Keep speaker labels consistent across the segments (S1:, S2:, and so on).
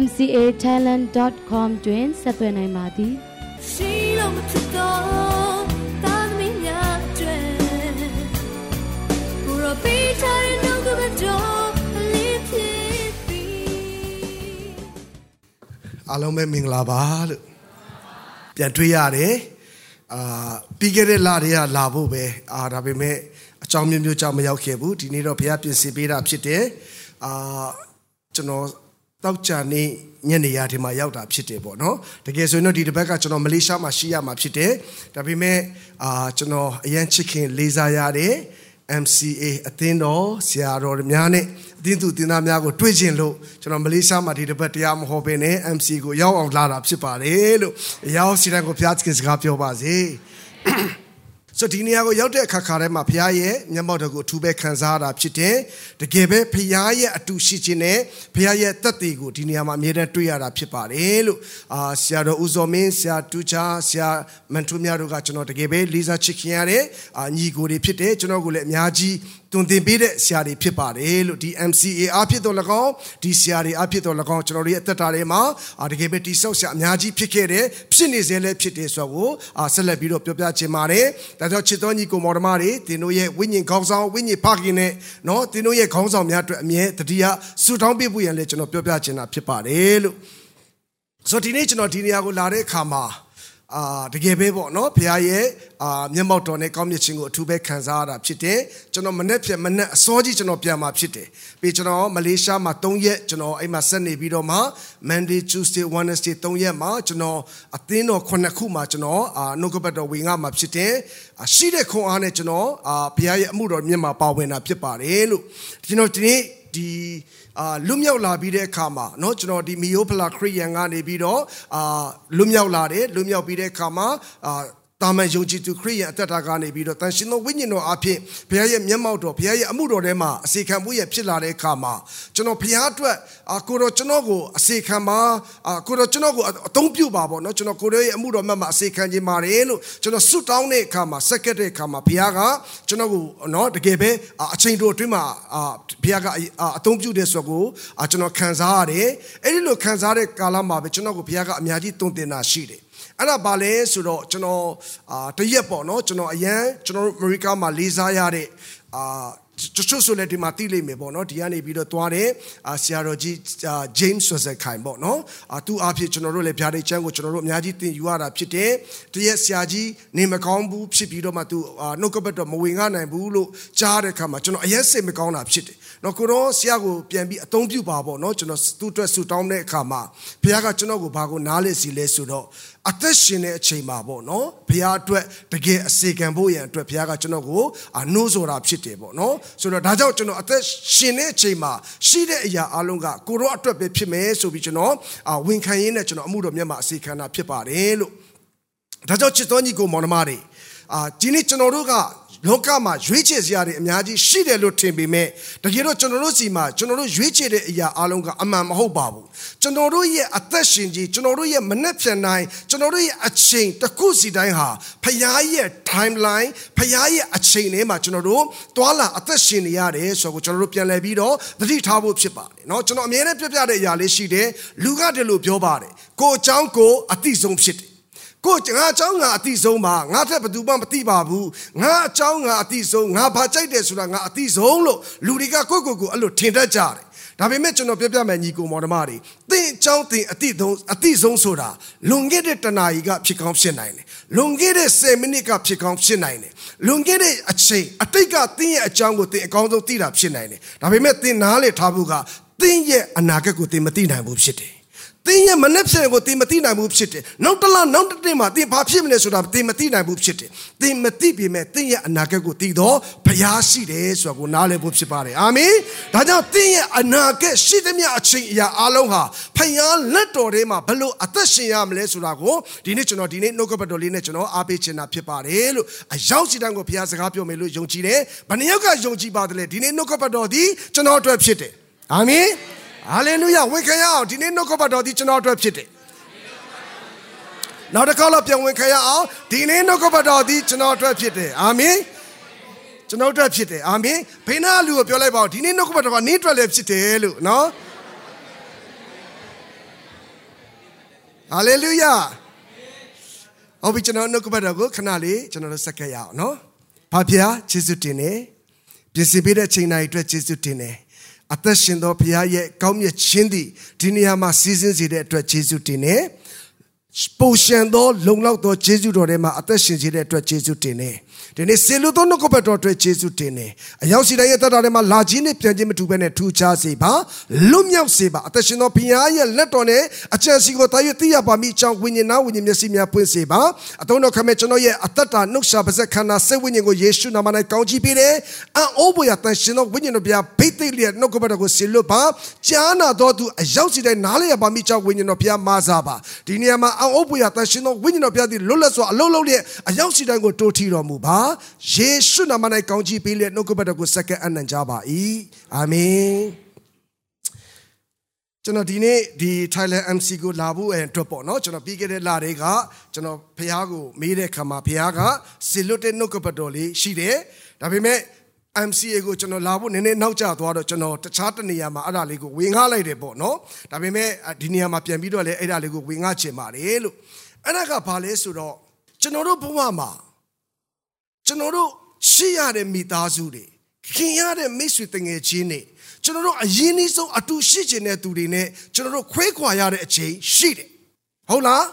S1: mcatalent.com တွင်ဆက်သွယ်နိုင်ပါသည်ရှိလို့မဖြစ်တော့တာသမီးများကျွဲဘူရောပေးချင်နှုတ်ကပတော်လေးဖြစ်ပြီ
S2: အားလုံးပဲမင်္ဂလာပါလို့ပြန်တွေ့ရတယ်အာပြီးခဲ့တဲ့လတွေကလာဖို့ပဲအာဒါပေမဲ့အကြောင်းမျိုးမျိုးကြောင့်မရောက်ခဲ့ဘူးဒီနေ့တော့ဘုရားပြင်ဆင်ပေးတာဖြစ်တယ်အာကျွန်တော် တောက်ကြနေညနေရဒီမှာရောက်တာဖြစ်တယ်ပေါ့နော်တကယ်ဆိုရင်တော့ဒီတစ်ပတ်ကကျွန်တော်မလေးရှားမှာရှိရမှာဖြစ်တယ်ဒါပေမဲ့အာကျွန်တော်အရန်ချစ်ခင်လေးစားရတဲ့ MCA အသင်းတော်ဆရာတော်များနဲ့အသင်းသူအသင်းသားများကိုတွေ့ကျင်လို့ကျွန်တော်မလေးရှားမှာဒီတစ်ပတ်တရားမဟောဘဲနဲ့ MC ကိုရောက်အောင်လာတာဖြစ်ပါတယ်လို့ရောက်စီတိုင်းကိုဖျားခင်စကားပြောပါစေ ဆိုဒီနေရာကိုရောက်တဲ့အခါခါထဲမှာဘုရားရဲ့မျက်မှောက်တော်ကိုအထူးပဲခံစားရတာဖြစ်တယ်တကယ်ပဲဘုရားရဲ့အတူရှိခြင်းနဲ့ဘုရားရဲ့သက်တည်ကိုဒီနေရာမှာအမြဲတမ်းတွေ့ရတာဖြစ်ပါတယ်လို့အာဆရာတော်ဦးစောမင်းဆရာတူချာဆရာမန်ထူမြတို့ကကျွန်တော်တကယ်ပဲလေးစားချစ်ခင်ရတဲ့အာညီကိုတွေဖြစ်တယ်ကျွန်တော်ကိုလည်းအများကြီး တွင်တင်ပေးတဲ့ဆရာတွေဖြစ်ပါတယ်လို့ဒီ MCA အဖြစ်တော်၎င်းဒီဆရာတွေအဖြစ်တော်၎င်းကျွန်တော်တို့ရဲ့အသက်တာတွေမှာတကယ်ပဲတိဆောက်ဆရာအများကြီးဖြစ်ခဲ့တယ်ဖြစ်နေစေလည်းဖြစ်တယ်ဆိုတော့ဆက်လက်ပြီးတော့ပြောပြချင်ပါတယ်ဒါကြောင့်ချစ်တော်ညီကိုမော်ဒမာတွေတင်တို့ရဲ့ဝိညာဉ်ခေါင်းဆောင်ဝိညာဉ်ဖခင်နဲ့နော်တင်တို့ရဲ့ခေါင်းဆောင်များအတွက်အမြဲတတိယဆူတောင်းပေးဖို့ရန်လည်းကျွန်တော်ပြောပြချင်တာဖြစ်ပါတယ်လို့ဆိုတော့ဒီနေ့ကျွန်တော်ဒီနေရာကိုလာတဲ့အခါမှာ အာတကယ်ပဲပေါ့နော်ဘုရားရဲ့အာမျက်မှောက်တော်နဲ့ကောင်းမြတ်ခြင်းကိုအထူးပဲခံစားရတာဖြစ်တယ်ကျွန်တော်မနေ့ဖြစ်မနေ့အစောကြီးကျွန်တော်ပြန်มาဖြစ်တယ်ပြီးကျွန်တော်မလေးရှားမှာ3ရက်ကျွန်တော်အဲ့မှာဆက်နေပြီးတော့မှ Monday Tuesday Wednesday 3ရက်မှာကျွန်တော်အသင်းတော်9ခုမှာကျွန်တော်အာနှုတ်ကပတ်တော်ဝင်ငါမှာဖြစ်တယ်ရှိတဲ့ခွန်အားနဲ့ကျွန်တော်အာဘုရားရဲ့အမှုတော်မြတ်မှာပါဝင်တာဖြစ်ပါတယ်လို့ကျွန်တော်ဒီနေ့ဒီ အာလွတ်မြောက်လာပြီးတဲ့အခါမှာเนาะကျွန်တော်ဒီမီယိုဖလာခရီးယန်ကနေပြီးတော့အာလွတ်မြောက်လာတယ်လွတ်မြောက်ပြီးတဲ့အခါမှာအာ တာမန်ယုံကြည်သူခရိယန်အသက်တာကနေပြီးတော့တန်ရှင်သောဝိညာဉ်တော်အဖြစ်ဘုရားရဲ့မျက်မှောက်တော်ဘုရားရဲ့အမှုတော်ထဲမှာအစီခံမှုရဖြစ်လာတဲ့အခါမှာကျွန်တော်ဘုရားအတွက်အာကိုတော်ကျွန်တော်ကိုအစီခံပါအာကိုတော်ကျွန်တော်ကိုအသုံးပြုပါပေါ့နော်ကျွန်တော်ကိုတော်ရဲ့အမှုတော်မှတ်မှာအစီခံခြင်းပါတယ်လို့ကျွန်တော်ဆုတောင်းတဲ့အခါမှာစက္ကက်တဲ့အခါမှာဘုရားကကျွန်တော်ကိုနော်တကယ်ပဲအချိန်တော်အတွင်းမှာအာဘုရားကအသုံးပြုတဲ့ဆိုကိုကျွန်တော်ခံစားရတယ်အဲ့ဒီလိုခံစားတဲ့ကာလမှာပဲကျွန်တော်ကိုဘုရားကအများကြီးတုံတင်တာရှိတယ် အဲ့ဒါဘာလဲဆိုတော့ကျွန်တော်အာတရက်ပေါ့နော်ကျွန်တော်အရန်ကျွန်တော်အမေရိကမှာလေးစားရတဲ့အာ တချို့ဆိုလည်းဒီမှာသိလိမ့်မယ်ပေါ့နော်ဒီကနေပြီးတော့သွားတယ်အာဆရာတော်ကြီး James ဆိုစခိုင်ပေါ့နော်အာသူအဖြစ်ကျွန်တော်တို့လည်းဗျာဒိတ်ချမ်းကိုကျွန်တော်တို့အများကြီးသင်ယူရတာဖြစ်တယ်တရက်ဆရာကြီးနေမကောင်းဘူးဖြစ်ပြီးတော့မှသူနှုတ်ကပတ်တော့မဝင်ငနိုင်ဘူးလို့ကြားတဲ့အခါမှာကျွန်တော်အရက်စိတ်မကောင်းတာဖြစ်တယ်နော်ကိုတော့ဆရာကိုပြန်ပြီးအသုံးပြုပါပေါ့နော်ကျွန်တော်သူ့အတွက်ဆူတောင်းတဲ့အခါမှာဘုရားကကျွန်တော်ကိုဘာကိုနားလဲစီလဲဆိုတော့အသက်ရှင်တဲ့အချိန်မှာပေါ့နော်ဘုရားအတွက်တကယ်အစေခံဖို့ရန်အတွက်ဘုရားကကျွန်တော်ကိုအနှိုးဆိုတာဖြစ်တယ်ပေါ့နော်ဆိုတော့ဒါကြောင့်ကျွန်တော်အသက်ရှင်တဲ့အချိန်မှာရှိတဲ့အရာအလုံးကကိုတော့အတွက်ပဲဖြစ်မယ်ဆိုပြီးကျွန်တော်ဝန်ခံရင်းနဲ့ကျွန်တော်အမှုတော်မြတ်မှာအစေခံတာဖြစ်ပါတယ်လို့ဒါကြောင့်ချစ်တော်ညီကိုမောင်နှမတွေအာဒီနေ့ကျွန်တော်တို့က လောကမှာရွေးချယ်စရာတွေအများကြီးရှိတယ်လို့ထင်ပေမဲ့တကယ်တော့ကျွန်တော်တို့စီမှာကျွန်တော်တို့ရွေးချယ်တဲ့အရာအလုံးကအမှန်မဟုတ်ပါဘူးကျွန်တော်တို့ရဲ့အသက်ရှင်ကြီးကျွန်တော်တို့ရဲ့မနှက်ဖြန်တိုင်းကျွန်တော်တို့ရဲ့အချိန်တစ်ခုစီတိုင်းဟာဖခင်ရဲ့ timeline ဖခင်ရဲ့အချိန်ထဲမှာကျွန်တော်တို့တွာလာအသက်ရှင်နေရတယ်ဆိုတော့ကျွန်တော်တို့ပြန်လည်ပြီးတော့သတိထားဖို့ဖြစ်ပါတယ်เนาะကျွန်တော်အမြဲတမ်းပြပြတဲ့အရာလေးရှိတယ်လူကတည်းလို့ပြောပါတယ်ကိုအကြောင်းကိုအသိဆုံးဖြစ်တယ် ကိုငါအကြောင်းငါအတိဆုံးပါငါထက်ဘယ်သူမှမသိပါဘူးငါအကြောင်းငါအတိဆုံးငါဘာကြိုက်တယ်ဆိုတာငါအတိဆုံးလို့လူတွေကကိုယ့်ကိုယ်ကိုအဲ့လိုထင်တတ်ကြတယ်ဒါပေမဲ့ကျွန်တော်ပြပြမယ်ညီကိုမော်ဓမတွေသင်အကြောင်းသင်အတိဆုံးအတိဆုံးဆိုတာလွန်ခဲ့တဲ့တနာရီကဖြစ်ကောင်းဖြစ်နိုင်တယ်လွန်ခဲ့တဲ့10မိနစ်ကဖြစ်ကောင်းဖြစ်နိုင်တယ်လွန်ခဲ့တဲ့အချိန်အတိတ်ကသင်ရဲ့အကြောင်းကိုသင်အကောင်းဆုံးသိတာဖြစ်နိုင်တယ်ဒါပေမဲ့သင်နားလေထားဖို့ကသင်ရဲ့အနာဂတ်ကိုသင်မသိနိုင်ဘူးဖြစ်တယ် သင်ရဲ့မနှက်ဖြန်ကိုသင်မသိနိုင်ဘူးဖြစ်တယ်နောက်တစ်လနောက်တစ်နေ့မှာသင်ဘာဖြစ်မလဲဆိုတာသင်မသိနိုင်ဘူးဖြစ်တယ်သင်မသိပေမဲ့သင်ရဲ့အနာဂတ်ကိုသိတော့ဘုရားရှိတယ်ဆိုတာကိုနားလည်ဖို့ဖြစ်ပါတယ်အာမင်ဒါကြောင့်သင်ရဲ့အနာဂတ်ရှိသမျှအချိန်အရာအလုံးဟာဘုရားလက်တော်ထဲမှာဘလို့အသက်ရှင်ရမလဲဆိုတာကိုဒီနေ့ကျွန်တော်ဒီနေ့နှုတ်ကပတ်တော်လေးနဲ့ကျွန်တော်အားပေးချင်တာဖြစ်ပါတယ်လို့အရောက်စီတန်းကိုဘုရားစကားပြောမယ်လို့ယုံကြည်တယ်ဘယ်နှယောက်ကယုံကြည်ပါတယ်လဲဒီနေ့နှုတ်ကပတ်တော်ဒီကျွန်တော်အတွက်ဖြစ်တယ်အာမင် ဟာလေလုယဝန်ခံရအောင်ဒီနေ့နှုတ်ကပတ်တော်ဒီကျွန်တော်အတွက်ဖြစ်တယ်နောက်တစ်ခါတော့ပြန်ဝင်ခံရအောင်ဒီနေ့နှုတ်ကပတ်တော်ဒီကျွန်တော်အတွက်ဖြစ်တယ်အာမင်ကျွန်တော်အတွက်ဖြစ်တယ်အာမင်ဘေးနာလူကိုပြောလိုက်ပါဦးဒီနေ့နှုတ်ကပတ်တော်ကနင်းအတွက်လည်းဖြစ်တယ်လို့နော်ဟာလေလုယဟုတ်ပြီကျွန်တော်နှုတ်ကပတ်တော်ကိုခဏလေးကျွန်တော်တို့ဆက်ခဲ့ရအောင်နော်ဘာဖျားယေရှုတင်နေပြင်ဆင်ပေးတဲ့ချိန်တိုင်းအတွက်ယေရှုတင်နေ အသက်ရှင်သောဘုရားရဲ့ကောင်းမြတ်ခြင်းသည်ဒီနေရာမှာစီစဉ်စေတဲ့အတွက်ယေရှုတင်နေပိုရှန်သောလုံလောက်သောယေရှုတော်ထဲမှာအသက်ရှင်စေတဲ့အတွက်ယေရှုတင်နေ ဒီနေ့ဆေလူသောနှုတ်ကပတ်တော်အတွက်ယေရှုတင်နေအရောက်စီတိုင်းရဲ့တတ်တာထဲမှာလာခြင်းနဲ့ပြန်ခြင်းမတူဘဲနဲ့ထူခြားစေပါလွတ်မြောက်စေပါအသက်ရှင်သောဘုရားရဲ့လက်တော်နဲ့အကြံစီကိုတာ၍သိရပါမိအကြောင်းဝိညာဉ်နာဝိညာဉ်မျက်စိများပွင့်စေပါအတုံးတော်ခမဲ့ကျွန်တော်ရဲ့အသက်တာနှုတ်ရှာပါဇက်ခန္ဓာစိတ်ဝိညာဉ်ကိုယေရှုနာမ၌ကောင်းချီးပေးတယ်အံ့ဩဖွယ်တန်ရှင်သောဝိညာဉ်တော်ဘုရားဘိတ်သိက်လျက်နှုတ်ကပတ်တော်ကိုဆေလွတ်ပါကြားနာတော်သူအရောက်စီတိုင်းနားလည်ရပါမိအကြောင်းဝိညာဉ်တော်ဘုရားမာစားပါဒီနေရာမှာအံ့ဩဖွယ်တန်ရှင်သောဝိညာဉ်တော်ဘုရားသည်လွတ်လပ်စွာအလုံးလုံးလျက်အရောက်စီတိုင်းကိုတိုးထီတော်မူပါယေရှုနာမ၌ကောင်းချီးပေးလျက်နှုတ်ကပတ်တော်ကိုစက္ကန့်အနံ့ကြပါ၏အာမင်ကျွန်တော်ဒီနေ့ဒီ Thailand MC ကိုလာဖို့အတွက်ပေါ့နော်ကျွန်တော်ပြီးခဲ့တဲ့လတွေကကျွန်တော်ဖះကိုမေးတဲ့ခါမှာဖះကစီလွတ်တဲ့နှုတ်ကပတ်တော်လေးရှိတယ်ဒါပေမဲ့ MCA ကိုကျွန်တော်လာဖို့နည်းနည်းနောက်ကျသွားတော့ကျွန်တော်တခြားတနေရာမှာအဲ့ဒါလေးကိုဝင်ငှလိုက်တယ်ပေါ့နော်ဒါပေမဲ့ဒီနေရာမှာပြန်ပြီးတော့လည်းအဲ့ဒါလေးကိုဝင်ငှချင်ပါတယ်လို့အဲ့ဒါကဘာလဲဆိုတော့ကျွန်တော်တို့ဘဝမှာ ကျွန်တော်တို့ရှိရတဲ့မိသားစုတွေခင်ရတဲ့မိတ်ဆွေတငယ်ချင်းတွေကျွန်တော်တို့အရင်နှီးဆုံးအတူရှိချင်တဲ့သူတွေနဲ့ကျွန်တော်တို့ခွဲခွာရတဲ့အချိန်ရှိတယ်ဟုတ်လား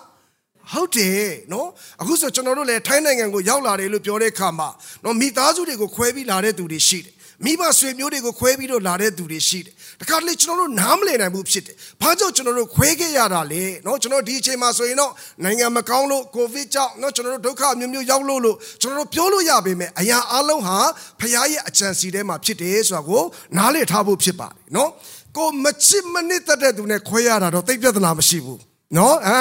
S2: ဟုတ်တယ်နော်အခုဆိုကျွန်တော်တို့လည်းထိုင်းနိုင်ငံကိုရောက်လာတယ်လို့ပြောတဲ့အခါမှာနော်မိသားစုတွေကိုခွဲပြီးလာတဲ့သူတွေရှိတယ် မိဘဆွေမျိုးတွေကိုခွဲပြီးတော့လာတဲ့သူတွေရှိတယ်တခါတလေကျွန်တော်တို့နားမလည်နိုင်ဘူးဖြစ်တယ်ဘာကြောင့်ကျွန်တော်တို့ခွဲခဲ့ရတာလဲเนาะကျွန်တော်ဒီအချိန်မှာဆိုရင်တော့နိုင်ငံမကောင်းလို့ကိုဗစ်ကြောင့်เนาะကျွန်တော်တို့ဒုက္ခမျိုးမျိုးရောက်လို့လို့ကျွန်တော်တို့ပြောလို့ရပေမဲ့အရာအလုံးဟာဖခင်ရဲ့အကြံစီထဲမှာဖြစ်တယ်ဆိုတာကိုနားလည်ထားဖို့ဖြစ်ပါတယ်เนาะကိုမချစ်မနစ်သက်တဲ့သူနဲ့ခွဲရတာတော့သိပြဿနာမရှိဘူးเนาะအာ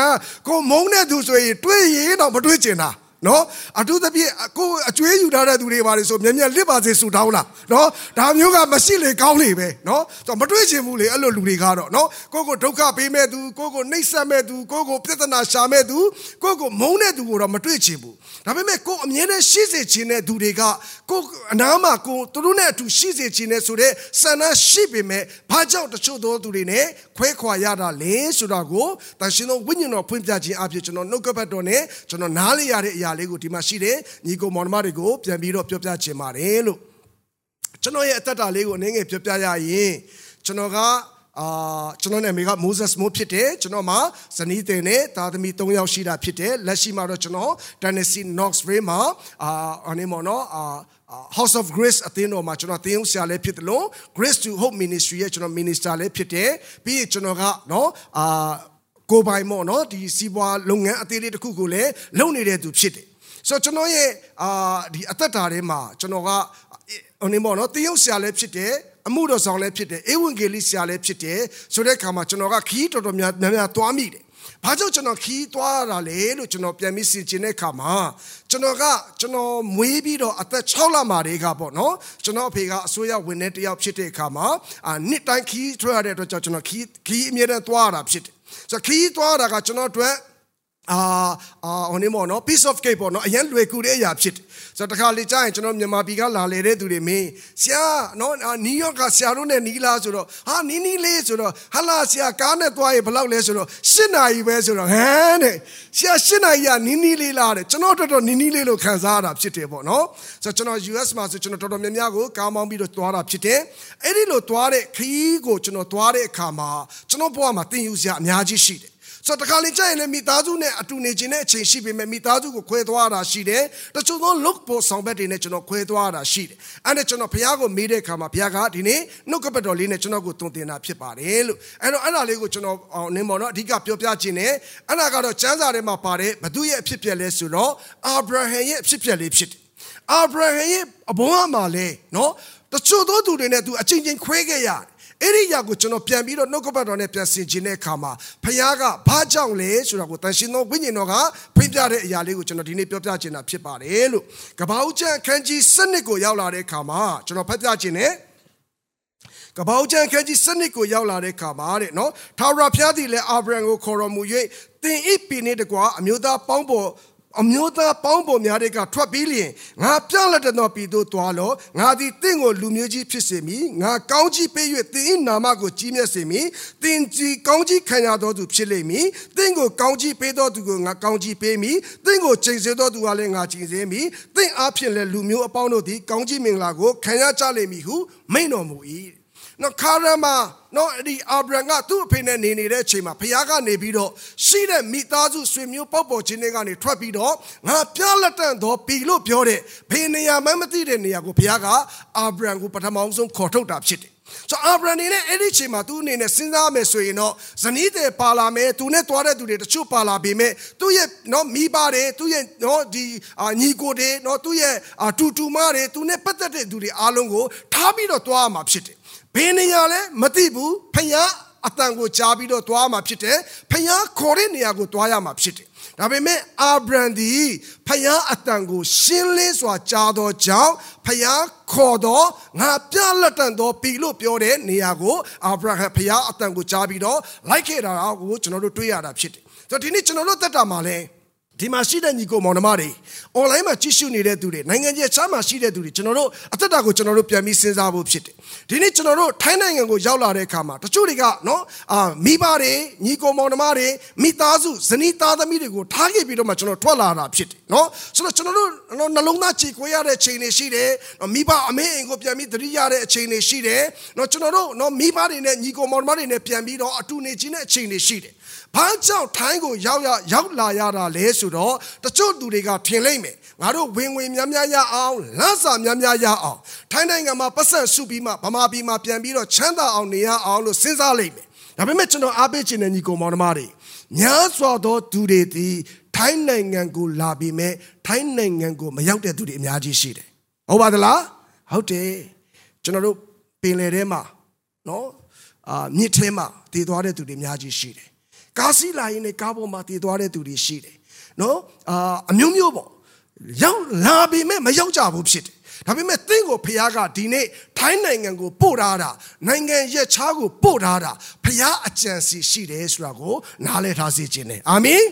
S2: ကိုမုန်းတဲ့သူဆိုရင်တွေးရင်တော့မတွေးကျင်တာ နော်အထူးသဖြင့်ကိုအကျွေးယူထားတဲ့သူတွေပါလေဆိုမြဲမြဲလစ်ပါစေဆူတောင်းလားနော်ဒါမျိုးကမရှိလေကောင်းလေပဲနော်ဆိုမတွေးချင်ဘူးလေအဲ့လိုလူတွေကတော့နော်ကိုကိုဒုက္ခပေးမဲ့သူကိုကိုနှိပ်စက်မဲ့သူကိုကိုပြဿနာရှာမဲ့သူကိုကိုမုန်းတဲ့သူကိုတော့မတွေးချင်ဘူးဒါပေမဲ့ကိုအမြဲတမ်းရှိစေချင်တဲ့သူတွေကကိုအနားမှာကိုသူတို့နဲ့အတူရှိစေချင်တဲ့ဆိုတဲ့ဆန္ဒရှိပေမဲ့ဘာကြောင့်တချို့သောသူတွေနဲ့ခွဲခွာရတာလဲဆိုတာကိုတန်ရှင်သောဝိညာဉ်တော်ဖွင့်ပြခြင်းအဖြစ်ကျွန်တော်နှုတ်ကပတ်တော်နဲ့ကျွန်တော်နားလေရတဲ့အရာလေးကိုဒီမှာရှိတယ်ညီကိုမောင်နှမတွေကိုပြန်ပြီးတော့ပြောပြချင်ပါတယ်လို့ကျွန်တော်ရဲ့အသက်တာလေးကိုအနည်းငယ်ပြောပြရရင်ကျွန်တော်ကအာကျွန်တော်နာမည်က Moses Mo ဖြစ်တယ်ကျွန်တော်မှာဇနီးတင်နဲ့သားသမီး3ယောက်ရှိတာဖြစ်တယ်လက်ရှိမှာတော့ကျွန်တော် Tennessee Knoxville မှာအာအနေမော်နော်အာ House of Grace အသင်းတော်မှာကျွန်တော်သင်းဆရာလည်းဖြစ်တယ်လို့ Grace to Hope Ministry ရဲ့ကျွန်တော် minister လည်းဖြစ်တယ်ပြီးရင်ကျွန်တော်ကနော်အာ ကိုပိုင်မော်နော်ဒီစီးပွားလုပ်ငန်းအသေးလေးတစ်ခုကိုလည်းလုပ်နေတဲ့သူဖြစ်တယ်ဆိုတော့ကျွန်တော်ရဲ့အာဒီအသက်တာထဲမှာကျွန်တော်ကဟိုနေမော်နော်တရုတ်ဆရာလည်းဖြစ်တယ်အမှုတော်ဆောင်လည်းဖြစ်တယ်ဧဝံဂေလိဆရာလည်းဖြစ်တယ်ဆိုတဲ့အခါမှာကျွန်တော်ကခီးတော်တော်များများများသွားမိတယ်ဘာကြောင့်ကျွန်တော်ခီးသွားရတာလဲလို့ကျွန်တော်ပြန်ပြီးစဉ်းကျင်တဲ့အခါမှာကျွန်တော်ကကျွန်တော်မွေးပြီးတော့အသက်6လမှာတည်းကပေါ့နော်ကျွန်တော်အဖေကအစိုးရဝန်ထမ်းတယောက်ဖြစ်တဲ့အခါမှာအာနှစ်တိုင်းခီးထွက်ရတဲ့အတွက်ကြောင့်ကျွန်တော်ခီးခီးအမြဲတမ်းသွားရတာဖြစ်တယ် ဆိုတော့ခီးသွားရတာကကျွန်တော်အတွက် အာအာဟိုနေမော်နော် piece of cake ပေါ့နော်အရင်လွယ်ကူတဲ့အရာဖြစ်တယ်ဆိုတော့တခါလေကြာရင်ကျွန်တော်မြန်မာပြည်ကလာလေတဲ့သူတွေမင်းဆရာနော်နယူးယောက်ကဆရာတို့နဲ့နီးလားဆိုတော့ဟာနီးနီးလေးဆိုတော့ဟာလာဆရာကားနဲ့သွားရင်ဘယ်လောက်လဲဆိုတော့၈နာရီပဲဆိုတော့ဟမ်တဲ့ဆရာ၈နာရီကနီးနီးလေးလားတဲ့ကျွန်တော်တော်တော်နီးနီးလေးလို့ခံစားရတာဖြစ်တယ်ပေါ့နော်ဆိုတော့ကျွန်တော် US မှာဆိုကျွန်တော်တော်တော်များများကိုကားမောင်းပြီးတော့သွားတာဖြစ်တယ်အဲ့ဒီလိုသွားတဲ့ခရီးကိုကျွန်တော်သွားတဲ့အခါမှာကျွန်တော်ဘဝမှာသင်ယူစရာအများကြီးရှိတယ် ဆိုတော့တခါလေကြာရင်လည်းမိသားစုနဲ့အတူနေခြင်းတဲ့အချိန်ရှိပေမဲ့မိသားစုကိုခွဲသွားတာရှိတယ်တချို့သော look ပေါ်ဆောင်ဘက်တွေနဲ့ကျွန်တော်ခွဲသွားတာရှိတယ်အဲ့ဒါကျွန်တော်ဘုရားကိုမေးတဲ့အခါမှာဘုရားကဒီနေ့နှုတ်ကပတ်တော်လေးနဲ့ကျွန်တော်ကိုတုံတင်တာဖြစ်ပါတယ်လို့အဲ့တော့အဲ့ဒါလေးကိုကျွန်တော်နင်းပေါ်တော့အဓိကပြောပြခြင်းနဲ့အဲ့ဒါကတော့ကျမ်းစာထဲမှာပါတယ်ဘသူရဲ့အဖြစ်ပြက်လဲဆိုတော့အာဗြဟံရဲ့အဖြစ်ပြက်လေးဖြစ်တယ်အာဗြဟံရဲ့အဘွားမှာလဲနော်တချို့သောသူတွေနဲ့သူအချင်းချင်းခွဲခဲ့ရတယ် အဲ့ဒီຢာကိုကျွန်တော်ပြန်ပြီးတော့နှုတ်ကပတ်တော်နဲ့ပြန်ဆင်ခြင်တဲ့အခါမှာဖခင်ကဘာကြောင့်လဲဆိုတာကိုတန်ရှင်သောဝိညာဉ်တော်ကဖွင့်ပြတဲ့အရာလေးကိုကျွန်တော်ဒီနေ့ပြောပြချင်တာဖြစ်ပါတယ်လို့ကပ္ပဦးကျမ်းအခန်းကြီး7ကိုရောက်လာတဲ့အခါမှာကျွန်တော်ဖတ်ပြခြင်းနဲ့ကပောက်ချံခန်းကြီးစနစ်ကိုရောက်လာတဲ့ခါမှာတဲ့နော်ထာဝရဘုရားသည်လည်းအာဗြဟံကိုခေါ်တော်မူ၍သင်ဤပင်နှင့်တကွာအမျိုးသားပေါင်းပေါ် အမျိုးသားပေါင်းပေါ်များတွေကထွက်ပြီးလျင်ငါပြလက်တဲ့သောပြည်သို့သွားလောငါသည်တင့်ကိုလူမျိုးကြီးဖြစ်စေမည်ငါကောင်းကြီးပေး၍သင်၏နာမကိုကြီးမြတ်စေမည်သင်ကြီးကောင်းကြီးခံရသောသူဖြစ်လိမ့်မည်သင်ကိုကောင်းကြီးပေးသောသူကိုငါကောင်းကြီးပေးမည်သင်ကိုချိန်စေသောသူကလည်းငါချိန်စေမည်သင်အားဖြင့်လည်းလူမျိုးအပေါင်းတို့သည်ကောင်းကြီးမင်္ဂလာကိုခံရကြလိမ့်မည်ဟုမိန့်တော်မူ၏ နော်ခါရမနော်ဒီအာဗြဟံကသူ့အဖေနဲ့နေနေတဲ့အချိန်မှာဖခင်ကနေပြီးတော့ရှိတဲ့မိသားစုဆွေမျိုးပေါက်ပေါ်ခြင်းတွေကနေထွက်ပြီးတော့ငါပြလက်တန့်သောပြီလို့ပြောတဲ့ဖေနေရာမှမသိတဲ့နေရာကိုဖခင်ကအာဗြဟံကိုပထမဆုံးခေါ်ထုတ်တာဖြစ်တယ်ဆိုအာဗြဟံနေနဲ့အဲ့ဒီချိန်မှာသူအနေနဲ့စဉ်းစားမယ်ဆိုရင်တော့ဇနီးတဲ့ပါလာမယ်သူနဲ့တွားတဲ့သူတွေတချို့ပါလာပေမဲ့သူ့ရဲ့နော်မိဘတွေသူ့ရဲ့နော်ဒီညီကိုတွေနော်သူ့ရဲ့တူတူမတွေသူနဲ့ပတ်သက်တဲ့သူတွေအားလုံးကိုထားပြီးတော့တွားမှာဖြစ်တယ်ဘ ယ်နေရာလဲမသိဘူးဖယားအတန်ကိုကြားပြီးတော့သွားမှာဖြစ်တယ်ဖယားခေါ်တဲ့နေရာကိုသွားရမှာဖြစ်တယ်ဒါပေမဲ့အာဗြံဒီဖယားအတန်ကိုရှင်းလင်းစွာကြားသောကြောင့်ဖယားခေါ်တော့ငါပြလက်တန်သောပြီလို့ပြောတဲ့နေရာကိုအာဗြဟံဖယားအတန်ကိုကြားပြီးတော့လိုက်ခဲ့တာကိုကျွန်တော်တို့တွေ့ရတာဖြစ်တယ်ဆိုတော့ဒီနေ့ကျွန်တော်တို့တက်တာမှာလဲ ဒီမှာရှိတဲ့ညီကိုမောင်နှမတွေ online မှာကြည့်ရှုနေတဲ့သူတွေနိုင်ငံကြီးချမ်းမှာရှိတဲ့သူတွေကျွန်တော်တို့အသက်တာကိုကျွန်တော်တို့ပြန်ပြီးစဉ်းစားဖို့ဖြစ်တယ်ဒီနေ့ကျွန်တော်တို့ထိုင်းနိုင်ငံကိုရောက်လာတဲ့အခါမှာတချို့တွေကနော်အာမိဘတွေညီကိုမောင်နှမတွေမိသားစုဇနီးသားသမီးတွေကိုထားခဲ့ပြီးတော့မှကျွန်တော်ထွက်လာတာဖြစ်တယ်နော်ဆိုတော့ကျွန်တော်တို့နှလုံးသားချေခွေရတဲ့ချိန်တွေရှိတယ်မိဘအမေအိမ်ကိုပြန်ပြီးသတိရတဲ့အချိန်တွေရှိတယ်နော်ကျွန်တော်တို့နော်မိဘတွေနဲ့ညီကိုမောင်နှမတွေနဲ့ပြန်ပြီးတော့အတူနေခြင်းတဲ့အချိန်တွေရှိတယ် ဘာကြောင့်ထိုင်းကိုရောက်ရရောက်လာရတာလဲဆိုတော့တချို့သူတွေကထင်လိုက်မယ်ငါတို့ဝင်ဝင်များများရအောင်လမ်းစာများများရအောင်ထိုင်းနိုင်ငံမှာပတ်စံစုပြီးမှဗမာပြည်မှာပြန်ပြီးတော့ချမ်းသာအောင်နေရအောင်လို့စဉ်းစားလိုက်မယ်ဒါပေမဲ့ကျွန်တော်အားပေးခြင်းနဲ့ညီကောင်မောင်နှမတွေများစွာသောသူတွေဒီထိုင်းနိုင်ငံကိုလာပြီးမဲ့ထိုင်းနိုင်ငံကိုမရောက်တဲ့သူတွေအများကြီးရှိတယ်ဟုတ်ပါသလားဟုတ်တယ်ကျွန်တော်တို့ပင်လယ်ထဲမှာနော်အာမြစ်ထဲမှာတည်သွားတဲ့သူတွေအများကြီးရှိတယ် ကားစီးလာရင်လည်းကားပေါ်မှာတည်သွားတဲ့သူတွေရှိတယ်နော်အာအမျိုးမျိုးပေါ့ရောက်လာပြီမဲ့မရောက်ကြဘူးဖြစ်တယ် ဒါပေမဲ့သင်ကိုဖခင်ကဒီနေ့ထိုင်းနိုင်ငံကိုပို့ထားတာနိုင်ငံရက်ခြားကိုပို့ထားတာဖခင်အကြံစီရှိတယ်ဆိုတာကိုနားလည်ထားစေခြင်းနဲ့အာမင်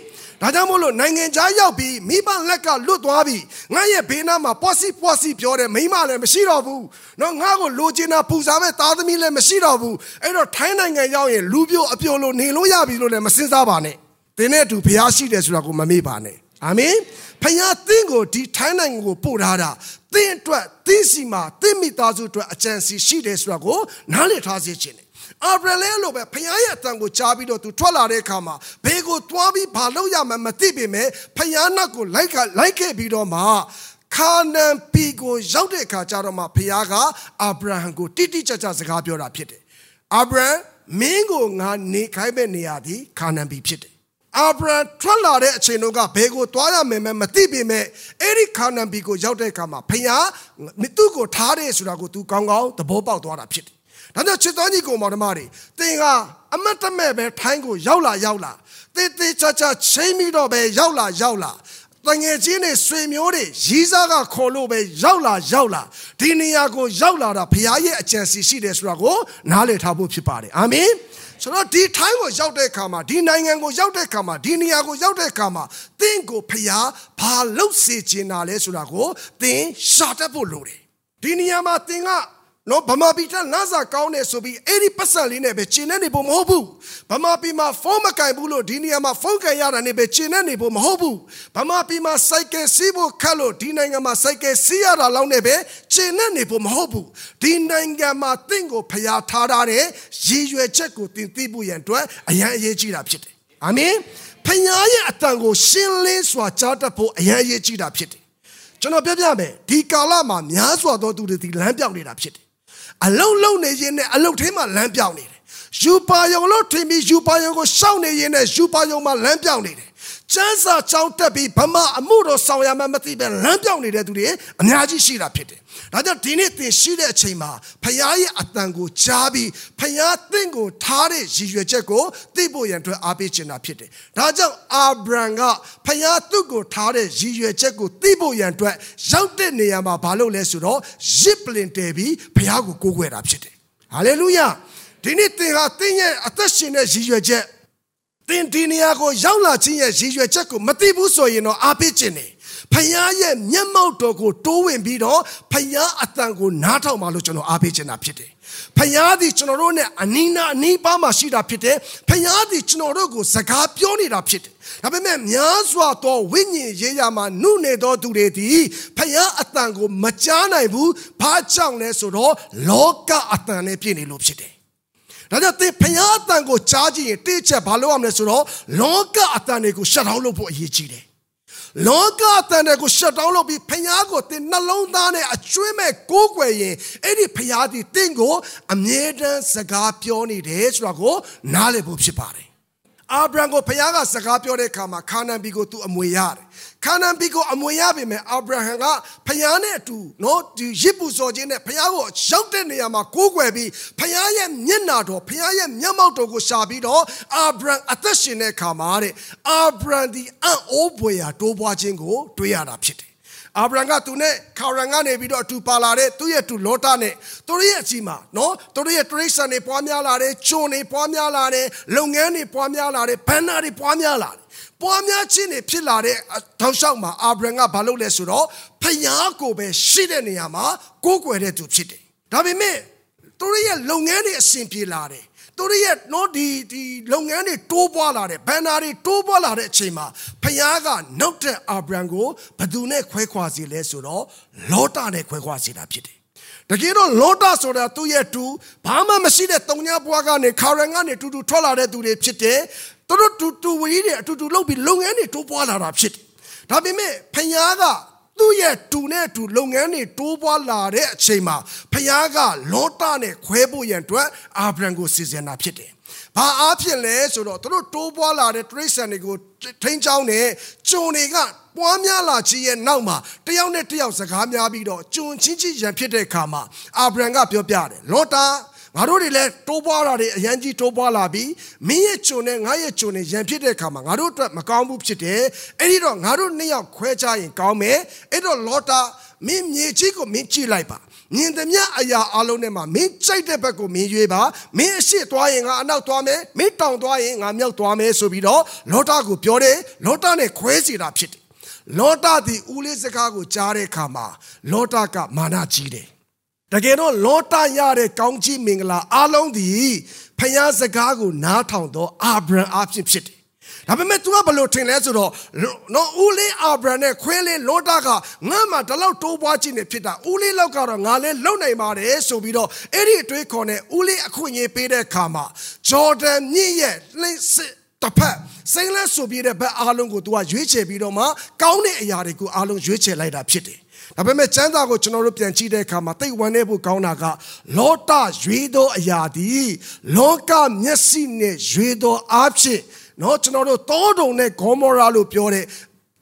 S2: ဒါကြောင့်မို့လို့နိုင်ငံခြားရောက်ပြီးမိဘလက်ကလွတ်သွားပြီငါရဲ့ဘေးနားမှာပွားစီပွားစီပြောတယ်မိမလည်းမရှိတော့ဘူးเนาะငါ့ကိုလိုချင်တာပူစားမဲ့သားသမီးလည်းမရှိတော့ဘူးအဲ့တော့ထိုင်းနိုင်ငံရောက်ရင်လူပြိုအပြိုလို့နေလို့ရပြီလို့လည်းမစင်စားပါနဲ့သင်နဲ့အတူဖခင်ရှိတယ်ဆိုတာကိုမမေ့ပါနဲ့အာမင်ဖခင်သင်ကိုဒီထိုင်းနိုင်ငံကိုပို့ထားတာ သင်အတွက်သင်စီမှာသင်မိသားစုအတွက်အကြံစီရှိတယ်ဆိုတာကိုနားလည်ထားစေချင်တယ်အာဗြလဲလို့ပဲဖခင်ရဲ့အတန်ကိုကြားပြီးတော့သူထွက်လာတဲ့အခါမှာဘေးကိုတွားပြီးဘာလုပ်ရမှန်းမသိပေမဲ့ဖခင်နောက်ကိုလိုက်ကလိုက်ခဲ့ပြီးတော့မှခါနန်ပီကိုရောက်တဲ့အခါကျတော့မှဖခင်ကအာဗြဟံကိုတိတိကျကျစကားပြောတာဖြစ်တယ်အာဗြဟံမင်းကိုငါနေခိုင်းမဲ့နေရာဒီခါနန်ပီဖြစ်တယ် အာဗြဟံထွက်လာတဲ့အချိန်တုန်းကဘယ်ကိုသွားရမယ်မသိပေမဲ့အဲ့ဒီခါနန်ဘီကိုရောက်တဲ့အခါမှာဖခင်သူ့ကိုထားတယ်ဆိုတာကို तू ကောင်းကောင်းသဘောပေါက်သွားတာဖြစ်တယ်။ဒါကြောင့်ချစ်တော်ညီကိုမောင်နှမတွေသင်ကအမတ်တမဲ့ပဲထိုင်းကိုရောက်လာရောက်လာတေးသေးချာချာချိန်ပြီးတော့ပဲရောက်လာရောက်လာတငယ်ချင်းတွေဆွေမျိုးတွေရီးစားကခေါ်လို့ပဲရောက်လာရောက်လာဒီနေရာကိုရောက်လာတာဘုရားရဲ့အကြံစီရှိတယ်ဆိုတာကိုနားလည်ထားဖို့ဖြစ်ပါတယ်အာမင်။ ဆိုတော့ဒီထိုင်းကိုရောက်တဲ့အခါမှာဒီနိုင်ငံကိုရောက်တဲ့အခါမှာဒီနေရာကိုရောက်တဲ့အခါမှာသင်ကိုဖျားဘာလုပ်စေချင်တာလဲဆိုတာကိုသင်ရှာတတ်ဖို့လိုတယ်ဒီနေရာမှာသင်က နော်ဗမာပြည်ထက်လမ်းစာကောင်းတယ်ဆိုပြီးအဲ့ဒီပတ်စံလေးနဲ့ပဲကျင်နေနေဖို့မဟုတ်ဘူးဗမာပြည်မှာဖုန်းမကင်ဘူးလို့ဒီနေရာမှာဖုန်းကင်ရတာနေပဲကျင်နေနေဖို့မဟုတ်ဘူးဗမာပြည်မှာစိုက်ကယ်စီးဖို့ခက်လို့ဒီနိုင်ငံမှာစိုက်ကယ်စီးရတာလောက်နေပဲကျင်နေနေဖို့မဟုတ်ဘူးဒီနိုင်ငံမှာတင့်ကိုဖျားထားတဲ့ရည်ရွယ်ချက်ကိုတင်သိဖို့ရန်အတွက်အရန်အရေးကြီးတာဖြစ်တယ်အာမင်ဖခင်ရဲ့အတန်ကိုရှင်းလင်းစွာကြားတတ်ဖို့အရန်အရေးကြီးတာဖြစ်တယ်ကျွန်တော်ပြောပြမယ်ဒီကာလမှာများစွာသောသူတွေဒီလမ်းပြောင်းနေတာဖြစ်တယ် အလုံးလုံးနေရင်နဲ့အလုံးထဲမှာလမ်းပြောင်းနေတယ်ယူပါယုံလို့ထင်ပြီးယူပါယုံကိုရှောက်နေရင်နဲ့ယူပါယုံမှာလမ်းပြောင်းနေတယ် ကျမ်းစာကြောင်းတက်ပြီးဗမာအမှုတော်ဆောင်ရမှမသိပဲလမ်းပြောင်းနေတဲ့သူတွေအများကြီးရှိတာဖြစ်တယ်။ဒါကြောင့်ဒီနေ့သင်ရှိတဲ့အချိန်မှာဖခင်ရဲ့အတန်ကိုကြားပြီးဖခင်သင်ကိုထားတဲ့ရည်ရွယ်ချက်ကိုသိဖို့ရန်အတွက်အားပေးချင်တာဖြစ်တယ်။ဒါကြောင့်အာဗြဟံကဖခင်သူ့ကိုထားတဲ့ရည်ရွယ်ချက်ကိုသိဖို့ရန်အတွက်ရောက်တဲ့နေရာမှာဘာလုပ်လဲဆိုတော့ရစ်ပလင်တယ်ပြီးဖခင်ကိုကိုးကွယ်တာဖြစ်တယ်။ဟာလေလုယာ။ဒီနေ့သင်ဟာသင်ရဲ့အသက်ရှင်တဲ့ရည်ရွယ်ချက် သင်ဒီနေရာကိုရောက်လာခြင်းရဲ့ရည်ရွယ်ချက်ကိုမသိဘူးဆိုရင်တော့အားပေးခြင်းနေဖယားရဲ့မျက်မှောက်တော်ကိုတိုးဝင်ပြီးတော့ဖယားအတန်ကိုနားထောင်ပါလို့ကျွန်တော်အားပေးခြင်းတာဖြစ်တယ်ဖယားသည်ကျွန်တော်တို့နဲ့အနီးနားအနီးပါးမှာရှိတာဖြစ်တယ်ဖယားသည်ကျွန်တော်တို့ကိုစကားပြောနေတာဖြစ်တယ်ဒါပေမဲ့များစွာသောဝိညာဉ်ရေးရာမှာနုနေသောသူတွေသည်ဖယားအတန်ကိုမကြားနိုင်ဘူးဘာကြောင့်လဲဆိုတော့လောကအတန်နဲ့ပြည့်နေလို့ဖြစ်တယ် ဒါကြောင့်သင်ဖျားအတန်ကိုကြားကြည့်ရင်တိချက်ဘာလုပ်ရမလဲဆိုတော့လောကအတန်တွေကိုရှက်ထောင်းလုပ်ဖို့အရေးကြီးတယ်လောကအတန်တွေကိုရှက်တောင်းလုပ်ပြီးဖျားကိုတင်နှလုံးသားနဲ့အကျွမ်းမဲ့ကိုးကွယ်ရင်အဲ့ဒီဖျားဒီတင့်ကိုအမြဲတမ်းစကားပြောနေတယ်ဆိုတာကိုနားလည်ဖို့ဖြစ်ပါတယ် အာဗြဟံကိုဖခင်ကစကားပြောတဲ့အခါမှာခါနန်ပြည်ကိုသူအမွေရတယ်။ခါနန်ပြည်ကိုအမွေရပေမဲ့အာဗြဟံကဖခင်နဲ့အတူနော်ဒီရစ်ပူစော်ခြင်းနဲ့ဖခင်ကိုရောက်တဲ့နေရာမှာကိုးကွယ်ပြီးဖခင်ရဲ့မျက်နာတော်ဖခင်ရဲ့မျက်မှောက်တော်ကိုရှာပြီးတော့အာဗြဟံအသက်ရှင်တဲ့အခါမှာတဲ့အာဗြဟံဒီအံ့ဩဖွယ်ရာတိုးပွားခြင်းကိုတွေးရတာဖြစ်တယ် အာဗြဟံကသူနဲ့ခါရန်ကနေပြီးတော့အတူပါလာတဲ့သူ့ရဲ့တူလောတာနဲ့သူတို့ရဲ့အစီမှာနော်သူတို့ရဲ့တရိษံတွေပွားများလာတယ်ဂျွန်တွေပွားများလာတယ်လုပ်ငန်းတွေပွားများလာတယ်ဘန်နာတွေပွားများလာတယ်ပွားများခြင်းတွေဖြစ်လာတဲ့ထောက်လျှောက်မှာအာဗြဟံကဘာလုပ်လဲဆိုတော့ဖယားကိုပဲရှိတဲ့နေရာမှာကိုးကွယ်တဲ့သူဖြစ်တယ်ဒါပေမဲ့သူတို့ရဲ့လုပ်ငန်းတွေအဆင်ပြေလာတယ် သူတို့ရဲ့နော်ဒီဒီလုပ်ငန်းတွေတိုးပွားလာတဲ့ဘန်နာတွေတိုးပွားလာတဲ့အချိန်မှာဖခင်ကနောက်တဲ့အာဗြဟံကိုဘယ်သူနဲ့ခွဲခွာစီလဲဆိုတော့လောတာနဲ့ခွဲခွာစီတာဖြစ်တယ်တကယ်တော့လောတာဆိုတာသူ့ရဲ့တူဘာမှမရှိတဲ့တုံညာဘွားကနေခါရန်ကနေတူတူထွက်လာတဲ့သူတွေဖြစ်တယ်သူတို့တူတူဝီးတွေအတူတူလုပ်ပြီးလုပ်ငန်းတွေတိုးပွားလာတာဖြစ်တယ်ဒါပေမဲ့ဖခင်က သူ့ရဲ့တူနဲ့တူလုပ်ငန်းတွေတိုးပွားလာတဲ့အချိန်မှာဖခင်ကလောတာနဲ့ခွဲဖို့ရန်အတွက်အာဗြဟံကိုစီစဉ်တာဖြစ်တယ်။ဘာအားဖြင့်လဲဆိုတော့သူတို့တိုးပွားလာတဲ့တရိษံတွေကိုထိန်းချောင်းနဲ့ဂျုံတွေကပွားများလာခြင်းရဲ့နောက်မှာတယောက်နဲ့တယောက်စကားများပြီးတော့ဂျုံချင်းချင်းရန်ဖြစ်တဲ့အခါမှာအာဗြဟံကပြောပြတယ်လောတာ ငါတို့တွေလည်းတိုးပွားတာတွေအရန်ကြီးတိုးပွားလာပြီးမင်းရဲ့ဂျုံနဲ့ငါရဲ့ဂျုံနဲ့ရန်ဖြစ်တဲ့အခါမှာငါတို့အတွက်မကောင်းဘူးဖြစ်တယ်အဲ့ဒီတော့ငါတို့နှစ်ယောက်ခွဲခြားရင်ကောင်းမယ်အဲ့တော့လောတာမင်းမြေကြီးကိုမင်းကြည့်လိုက်ပါမြင်သမျှအရာအလုံးထဲမှာမင်းကြိုက်တဲ့ဘက်ကိုမင်းရွေးပါမင်းအရှိသွားရင်ငါအနောက်သွားမယ်မင်းတောင်သွားရင်ငါမြောက်သွားမယ်ဆိုပြီးတော့လောတာကိုပြောတယ်လောတာနဲ့ခွဲစီတာဖြစ်တယ်လောတာဒီဦးလေးစကားကိုကြားတဲ့အခါမှာလောတာကမာနကြီးတယ် တကယ်တော့လောတာရတဲ့ကောင်းကြီးမင်္ဂလာအလုံးဒီဖျားစကားကိုနားထောင်တော့အာဗြဟံအဖြစ်ဖြစ်တယ်ဒါပေမဲ့ तू ကဘလို့ထင်လဲဆိုတော့နော်ဦးလေးအာဗြဟံနဲ့ခွဲလေးလောတာကငါမှဒီလောက်တိုးပွားခြင်းနဲ့ဖြစ်တာဦးလေးလောက်ကတော့ငါလည်းလုံနိုင်ပါတယ်ဆိုပြီးတော့အဲ့ဒီအတွေးခေါ်နဲ့ဦးလေးအခွင့်အရေးပေးတဲ့အခါမှာဂျော်ဒန်မြင့်ရဲ့လှိစစ်တစ်ဖက်စိမ့်လက်ဆိုပြီးတဲ့ဘက်အားလုံးကို तू ကရွေးချယ်ပြီးတော့မှကောင်းတဲ့အရာတွေကိုအားလုံးရွေးချယ်လိုက်တာဖြစ်တယ် ဒါပေမဲ့ကျမ်းစာကိုကျွန်တော်တို့ပြန်ကြည့်တဲ့အခါမှာသိဝမ်းနေဖို့ကောင်းတာကလောတရွေသောအရာသည်လောကမျက်စိနဲ့ရွေသောအဖြစ်နော်ကျွန်တော်တို့တောတုံနဲ့ဂေါမောရာလို့ပြောတဲ့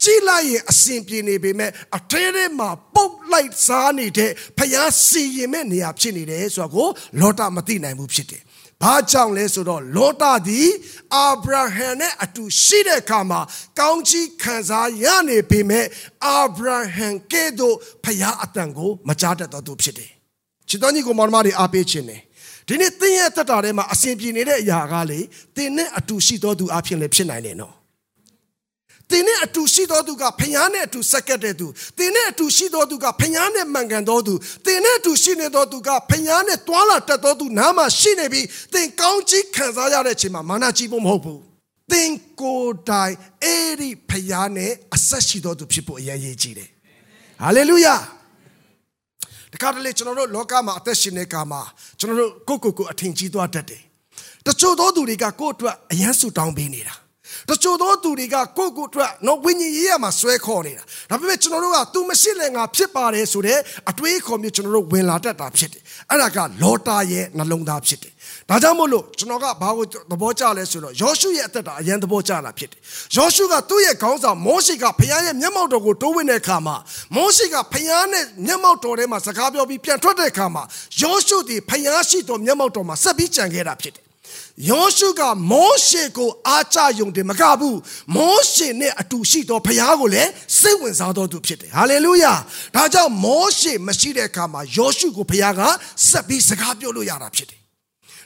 S2: ကြည့်လိုက်ရင်အစဉ်ပြေနေပေမဲ့အထဲထဲမှာပုတ်လိုက်စားနေတဲ့ဖျားစီရင်မဲ့နေရာဖြစ်နေတယ်ဆိုတော့ကိုလောတာမသိနိုင်ဘူးဖြစ်တယ်။ ဘာကြောင့်လဲဆိုတော့လောတာသည်အာဗြဟံနဲ့အတူရှိတဲ့အခါမှာကောင်းချီးခံစားရနေပေမဲ့အာဗြဟံကဲ့သို့ဖျားအတန်ကိုမကြားတတ်တော်သူဖြစ်တယ်။ချစ်တော်ညီကိုမောင်မတွေအားပေးခြင်းနဲ့ဒီနေ့သင်ရဲ့တက်တာထဲမှာအစဉ်ပြေနေတဲ့အရာကလေသင်နဲ့အတူရှိတော်သူအဖြစ်လည်းဖြစ်နိုင်တယ်နော် သင်နဲ့အတူရှိတော်သူကဖျားနဲ့အတူဆက်ကတ်တဲ့သူသင်နဲ့အတူရှိတော်သူကဖျားနဲ့မှန်ကန်တော်သူသင်နဲ့အတူရှိနေတော်သူကဖျားနဲ့တွာလာတက်တော်သူနားမှာရှိနေပြီးသင်ကောင်းကြီးခံစားရတဲ့အချိန်မှာမာနကြီးဖို့မဟုတ်ဘူးသင်ကိုယ်တိုင်အဲ့ဒီဖျားနဲ့အဆက်ရှိတော်သူဖြစ်ဖို့အရေးကြီးတယ်ဟာလေလုယာတခါတလေကျွန်တော်တို့လောကမှာအသက်ရှင်တဲ့ကာမှာကျွန်တော်တို့ကိုကိုကိုအထင်ကြီးသွားတတ်တယ်တချို့သောသူတွေကကိုယ့်အတွက်အယမ်းဆူတောင်းပေးနေတာ တချို့သောသူတွေကကိုယ့်ကိုယ်အတွက်နော်ဝိညာဉ်ရေးရမှာဆွဲခေါ်နေတာဒါပေမဲ့ကျွန်တော်တို့က तू မရှိလဲငါဖြစ်ပါတယ်ဆိုတဲ့အတွေးခေါ်မျိုးကျွန်တော်တို့ဝင်လာတတ်တာဖြစ်တယ်အဲ့ဒါကလောတာရဲ့နှလုံးသားဖြစ်တယ်ဒါကြောင့်မို့လို့ကျွန်တော်ကဘာကိုသဘောကျလဲဆိုတော့ယောရှုရဲ့အသက်တာအရင်သဘောကျလာဖြစ်တယ်ယောရှုကသူ့ရဲ့ခေါင်းဆောင်မောရှိကဖခင်ရဲ့မျက်မှောက်တော်ကိုတိုးဝင်တဲ့အခါမှာမောရှိကဖခင်နဲ့မျက်မှောက်တော်ထဲမှာစကားပြောပြီးပြန်ထွက်တဲ့အခါမှာယောရှုဒီဖခင်ရှိတော်မျက်မှောက်တော်မှာဆက်ပြီးကြံခဲ့တာဖြစ်တယ် ယောရှုကမောရှေကိုအားကြယုံတယ်မကဘူးမောရှေနဲ့အတူရှိသောဖခင်ကိုလည်းစိတ်ဝင်စားတော်သူဖြစ်တယ်ဟာလေလုယာဒါကြောင့်မောရှေမရှိတဲ့အခါမှာယောရှုကိုဖခင်ကဆက်ပြီးစကားပြောလို့ရတာဖြစ်တယ်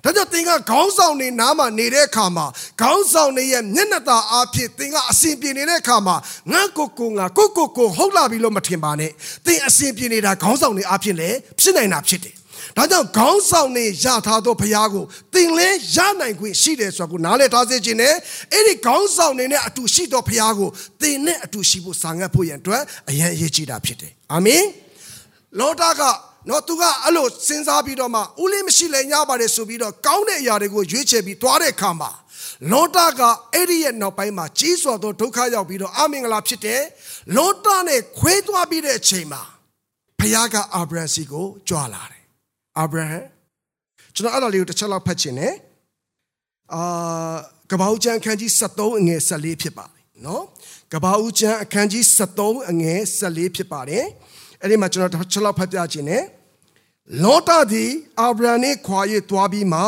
S2: ဒါကြောင့်သင်ကခေါင်းဆောင်နေနားမှာနေတဲ့အခါမှာခေါင်းဆောင်နေရဲ့မျက်နှာသာအားဖြင့်သင်ကအစဉ်ပြေနေတဲ့အခါမှာငါကိုကိုငါကိုကိုကိုဟုတ်လာပြီလို့မထင်ပါနဲ့သင်အစဉ်ပြေနေတာခေါင်းဆောင်နေအားဖြင့်လည်းဖြစ်နိုင်တာဖြစ်တယ် ဒါကြောင့်ခေါင်းဆောင်နေရထားသောဘုရားကိုသင်လဲရနိုင်ခွင့်ရှိတယ်ဆိုတာကိုနားလည်ထားစေခြင်းနဲ့အဲ့ဒီခေါင်းဆောင်နေနဲ့အတူရှိသောဘုရားကိုသင်နဲ့အတူရှိဖို့စာငတ်ဖို့ရန်အတွက်အရန်အရေးကြီးတာဖြစ်တယ်အာမင်လောတာကနော်သူကအဲ့လိုစဉ်းစားပြီးတော့မှဦးလေးမရှိလဲညပါတယ်ဆိုပြီးတော့ကောင်းတဲ့အရာတွေကိုရွေးချယ်ပြီးသွားတဲ့အခါမှာလောတာကအဲ့ဒီရဲ့နောက်ပိုင်းမှာကြီးစွာသောဒုက္ခရောက်ပြီးတော့အမင်္ဂလာဖြစ်တယ်လောတာနဲ့ခွဲသွားပြီးတဲ့အချိန်မှာဖခင်ကအာဗြဟံစီကိုကြွလာတယ် အာဗြဟံကျွန်တော်အဲ့ဒါလေးကိုတစ်ချက်လောက်ဖတ်ချင်တယ်အာကပောက်ကျမ်းအခန်းကြီး73အငယ်14ဖြစ်ပါတယ်နော်ကပောက်ကျမ်းအခန်းကြီး73အငယ်14ဖြစ်ပါတယ်အဲ့ဒီမှာကျွန်တော်တစ်ချက်လောက်ဖတ်ပြချင်တယ်လောတသည်အာဗြဟံနှင့်ခွာ၍သွားပြီးမှ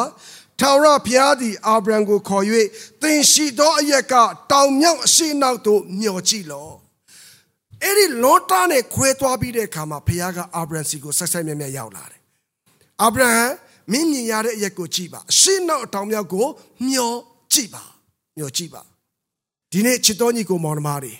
S2: ထာဝရဘုရားသည်အာဗြဟံကိုခေါ်၍သင်ရှိသောအရက်ကတောင်မြောက်အရှိနောက်သို့မျှော်ကြည့်လော့အဲ့ဒီလောတာနဲ့ခွဲသွားပြီးတဲ့အခါမှာဘုရားကအာဗြဟံစီကိုဆက်ဆက်မြဲမြဲရောက်လာတယ် အာဗြဟံမင်းမြင်ရတဲ့အရက်ကိုကြည့်ပါအရှိနောက်အတောင်မြောက်ကိုမျှော်ကြည့်ပါမျှော်ကြည့်ပါဒီနေ့ချစ်တော်ညီကိုမောင်နှမတွေ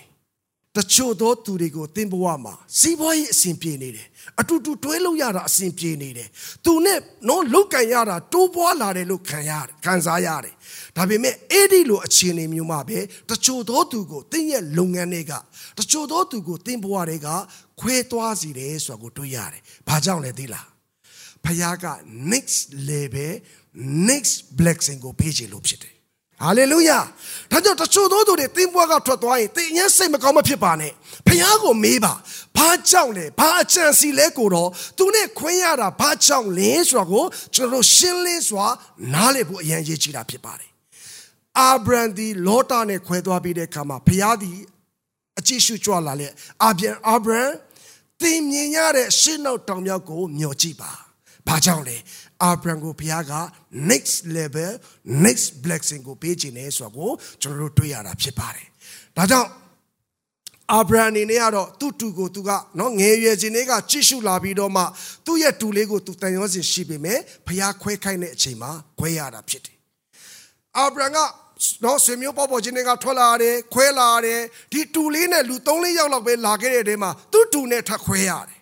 S2: တချို့သောသူတွေကိုသင်ဘဝမှာစီးပွားရေးအဆင်ပြေနေတယ်အတူတူတွဲလို့ရတာအဆင်ပြေနေတယ်သူနဲ့နော်လုတ်ကန်ရတာတိုးပွားလာတယ်လို့ခံရတယ်ခံစားရတယ်ဒါပေမဲ့အဲ့ဒီလိုအခြေအနေမျိုးမှာပဲတချို့သောသူကိုသင်ရဲ့လုပ်ငန်းတွေကတချို့သောသူကိုသင်ဘဝတွေကခွဲသွားစီတယ်ဆိုတာကိုတွေးရတယ်ဘာကြောင့်လဲသိလား ဖခင်က next level next blessing ကိုပေးချင်လို့ဖြစ်တယ်ဟာလေလုယာဒါကြောင့်တချို့သောသူတွေသင်ဘွားကထွက်သွားရင်သင်အရင်စိတ်မကောင်းမဖြစ်ပါနဲ့ဖခင်ကိုမေးပါဘာကြောင့်လဲဘာအကြံစီလဲကိုတော့သူနဲ့ခွင့်ရတာဘာကြောင့်လဲဆိုတာကိုကျွန်တော်တို့ရှင်းလင်းစွာနားလည်ဖို့အရင်ရေးကြည့်တာဖြစ်ပါတယ်အာဗြဟံဒီလောတာနဲ့ခွဲသွားပြီးတဲ့အခါမှာဖခင်ဒီအကြည့်ရှုကြွလာလေအာဗြဟံအာဗြဟံသင်မြင်ရတဲ့ရှင်းနောက်တောင်မြောက်ကိုမျှော်ကြည့်ပါ ဘာကြောင့်လဲအာဗြဟံကိုဘုရားက next level next blessing ကိုပေးခြင်းလဲဆိုတော့ကျွန်တော်တို့တွေ့ရတာဖြစ်ပါတယ်ဒါကြောင့်အာဗြဟံအနေနဲ့ကတော့သူ့တူကိုသူကနော်ငယ်ရွယ်ခြင်းတွေကကြည့်ရှုလာပြီးတော့မှသူ့ရဲ့တူလေးကိုသူတန်ရောစင်ရှိပေမဲ့ဘုရားခွဲခိုင်းတဲ့အချိန်မှာခွဲရတာဖြစ်တယ်အာဗြဟံကနော်ဆွေမျိုးပေါ်ပေါ်ချင်းတွေကထွက်လာတယ်ခွဲလာတယ်ဒီတူလေးနဲ့လူ၃လေးယောက်လောက်ပဲလာခဲ့တဲ့တဲမှာသူ့တူနဲ့ထပ်ခွဲရတယ်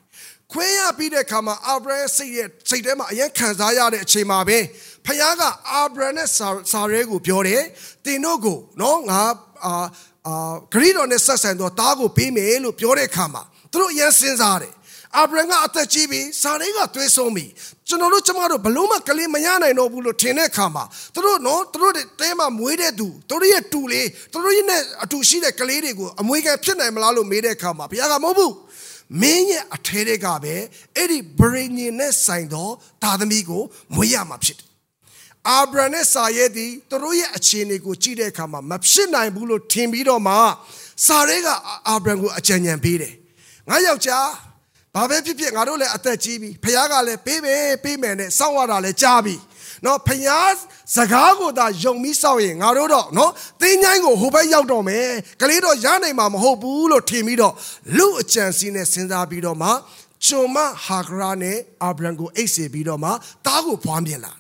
S2: ခွဲရပြီးတဲ့အခါမှာအာဗြဟံစိတ်ရဲ့စိတ်ထဲမှာအရင်ခံစားရတဲ့အချိန်မှာပဲဖခင်ကအာဗြဟံနဲ့စာရဲကိုပြောတယ်တင်တို့ကိုနော်ငါအာအာဂရိတော်နဲ့ဆက်ဆံတော့တားကိုပေးမယ်လို့ပြောတဲ့အခါမှာသူတို့အရင်စဉ်းစားတယ်အာဗြဟံကအသက်ကြီးပြီစာရဲကသွေးဆုံးပြီကျွန်တော်တို့ကျမတို့ဘလို့မှကလေးမရနိုင်တော့ဘူးလို့ထင်တဲ့အခါမှာသူတို့နော်သူတို့တဲမှာမွေးတဲ့သူသူတို့ရဲ့တူလေးသူတို့ရဲ့နဲ့အတူရှိတဲ့ကလေးတွေကိုအမွေခံဖြစ်နိုင်မလားလို့မေးတဲ့အခါမှာဘုရားကမဟုတ်ဘူး မင်းရဲ့အထဲတွေကပဲအဲ့ဒီဗရိညင်နဲ့ဆိုင်သောသားသမီးကိုမွေးရမှာဖြစ်တယ်။အာဗြဟံနဲ့စာရဲသည်သူတို့ရဲ့အခြေအနေကိုကြည့်တဲ့အခါမှာမဖြစ်နိုင်ဘူးလို့ထင်ပြီးတော့မှစာရဲကအာဗြဟံကိုအကြံဉာဏ်ပေးတယ်။ငါယောက်ျားဘာပဲဖြစ်ဖြစ်ငါတို့လည်းအသက်ကြီးပြီဖခင်ကလည်းပေးမယ်ပေးမယ်နဲ့စောင့်ရတာလည်းကြားပြီ နော်ဖခင်စကားကိုသာယုံပြီးစောင့်ရင်ငါတို့တော့နော်သင်းချိုင်းကိုဟိုဘက်ရောက်တော့မယ်ကလေးတော့ရနိုင်မှာမဟုတ်ဘူးလို့ထင်ပြီးတော့လူအကြံစီးနဲ့စဉ်းစားပြီးတော့မှဂျုံမဟာဂရာနဲ့အာဗြဟံကိုအိတ်စေပြီးတော့မှတားကိုဖွားမြင်လာ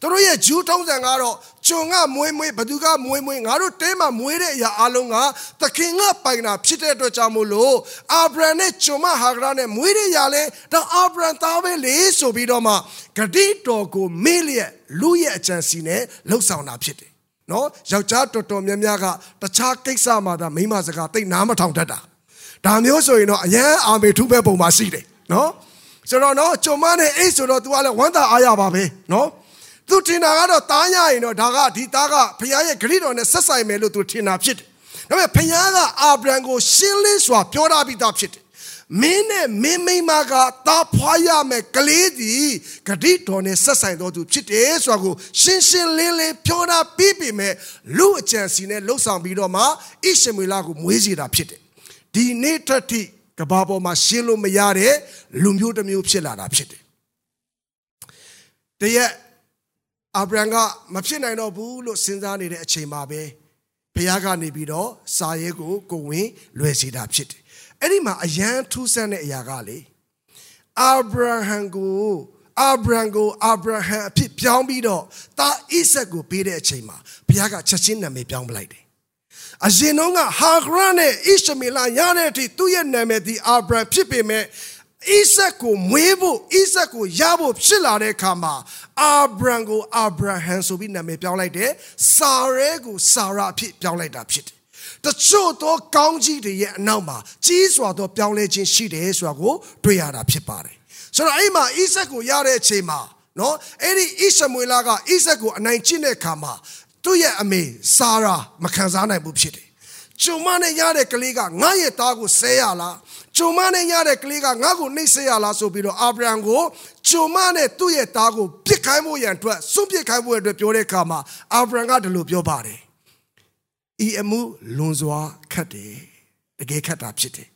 S2: သူတို့ရဲ့ဂျူးထုံးစံကတော့ ဂျုံကမွေးမွေးဘသူကမွေးမွေးငါတို့တဲမှာမွေးတဲ့အရာအလုံးကသခင်ကပိုင်တာဖြစ်တဲ့အတွက်ကြောင့်မို့လို့အာဗြဟံနဲ့ဂျုံမဟာဂရာနဲ့မွေးတဲ့အရာလဲဒါအာဗြဟံသားပဲလေဆိုပြီးတော့မှဂတိတော်ကိုမေ့လျက်လူရဲ့အကြံစီနဲ့လှုပ်ဆောင်တာဖြစ်တယ်နော်ယောက်ျားတော်တော်များများကတခြားကိစ္စမှာသာမိန်းမစကားတိတ်နားမထောင်တတ်တာဒါမျိုးဆိုရင်တော့အရန်အာမေထုပဲပုံမှာရှိတယ်နော်ဆိုတော့နော်ဂျုံမနဲ့အိတ်ဆိုတော့ तू ကလည်းဝမ်းသာအားရပါပဲနော် သူထင်တာကတော့တားရရင်တော့ဒါကဒီသားကဖခင်ရဲ့ဂရိတော်နဲ့ဆက်ဆိုင်မယ်လို့သူထင်တာဖြစ်တယ်ဒါပေမဲ့ဖခင်ကအာဗြဟံကိုရှင်းလင်းစွာပြောထားပြီးသားဖြစ်တယ်မင်းနဲ့မင်းမိမကတာဖွာရမယ်ကလေးသည်ဂတိတော်နဲ့ဆက်ဆိုင်တော်သူဖြစ်တယ်ဆိုတာကိုရှင်းရှင်းလင်းလင်းပြောတာပြီးပြီမဲ့လူအကြံစီနဲ့လှုပ်ဆောင်ပြီးတော့မှဣရှမေလကိုမွေးစီတာဖြစ်တယ်ဒီနေ့ထက်ထိကဘာပေါ်မှာရှင်းလို့မရတဲ့လူမျိုးတစ်မျိုးဖြစ်လာတာဖြစ်တယ်တရက် အာဗြဟံကမဖြစ်နိုင်တော့ဘူးလို့စဉ်းစားနေတဲ့အချိန်မှာပဲဘုရားကနေပြီးတော့စာရဲကိုကိုဝင်လွယ်စီတာဖြစ်တယ်အဲ့ဒီမှာအယံထူးဆန်းတဲ့အရာကလေအာဗြဟံကိုအာဗြဟံကိုအာဗြဟံအဖြစ်ပြောင်းပြီးတော့တာဣဆက်ကိုပေးတဲ့အချိန်မှာဘုရားကချက်ချင်းနာမည်ပြောင်းပလိုက်တယ်အရင်တော့ကဟာဂရနဲ့ဣရှမေလရတဲ့အထိသူ့ရဲ့နာမည်ဒီအာဗြဟံဖြစ်ပေမဲ့ ဣဆက်ကိုမွေးဖို့ဣဆက်ကိုရဖို့ဖြစ်လာတဲ့အခါမှာအာဗြဟံကိုအာဗြဟံဆိုပြီးနာမည်ပြောင်းလိုက်တယ်စာရဲကိုစာရာအဖြစ်ပြောင်းလိုက်တာဖြစ်တယ်တချို့သောကောင်းကြီးတွေရဲ့အနောက်မှာကြီးစွာသောပြောင်းလဲခြင်းရှိတယ်ဆိုတာကိုတွေ့ရတာဖြစ်ပါတယ်ဆိုတော့အဲ့မှာဣဆက်ကိုရတဲ့အချိန်မှာနော်အဲ့ဒီဣရှမွေလာကဣဆက်ကိုအနိုင်ကျင့်တဲ့အခါမှာသူ့ရဲ့အမေစာရာမခံစားနိုင်ဘူးဖြစ်တယ်ကျုံမနဲ့ရတဲ့ကလေးကငါရဲ့သားကိုဆဲရလား ကျုံမနဲ့ရတဲ့ကလေးကငါ့ကိုနှိပ်ဆဲရလားဆိုပြီးတော့အာဗြဟံကိုကျုံမနဲ့သူ့ရဲ့သားကိုပြစ်ခိုင်းဖို့ရန်အတွက်စွန့်ပစ်ခိုင်းဖို့အတွက်ပြောတဲ့အခါမှာအာဗြဟံကဒီလိုပြောပါတယ်ဤအမှုလွန်စွာခတ်တယ်တကယ်ခတ်တာဖြစ်တယ်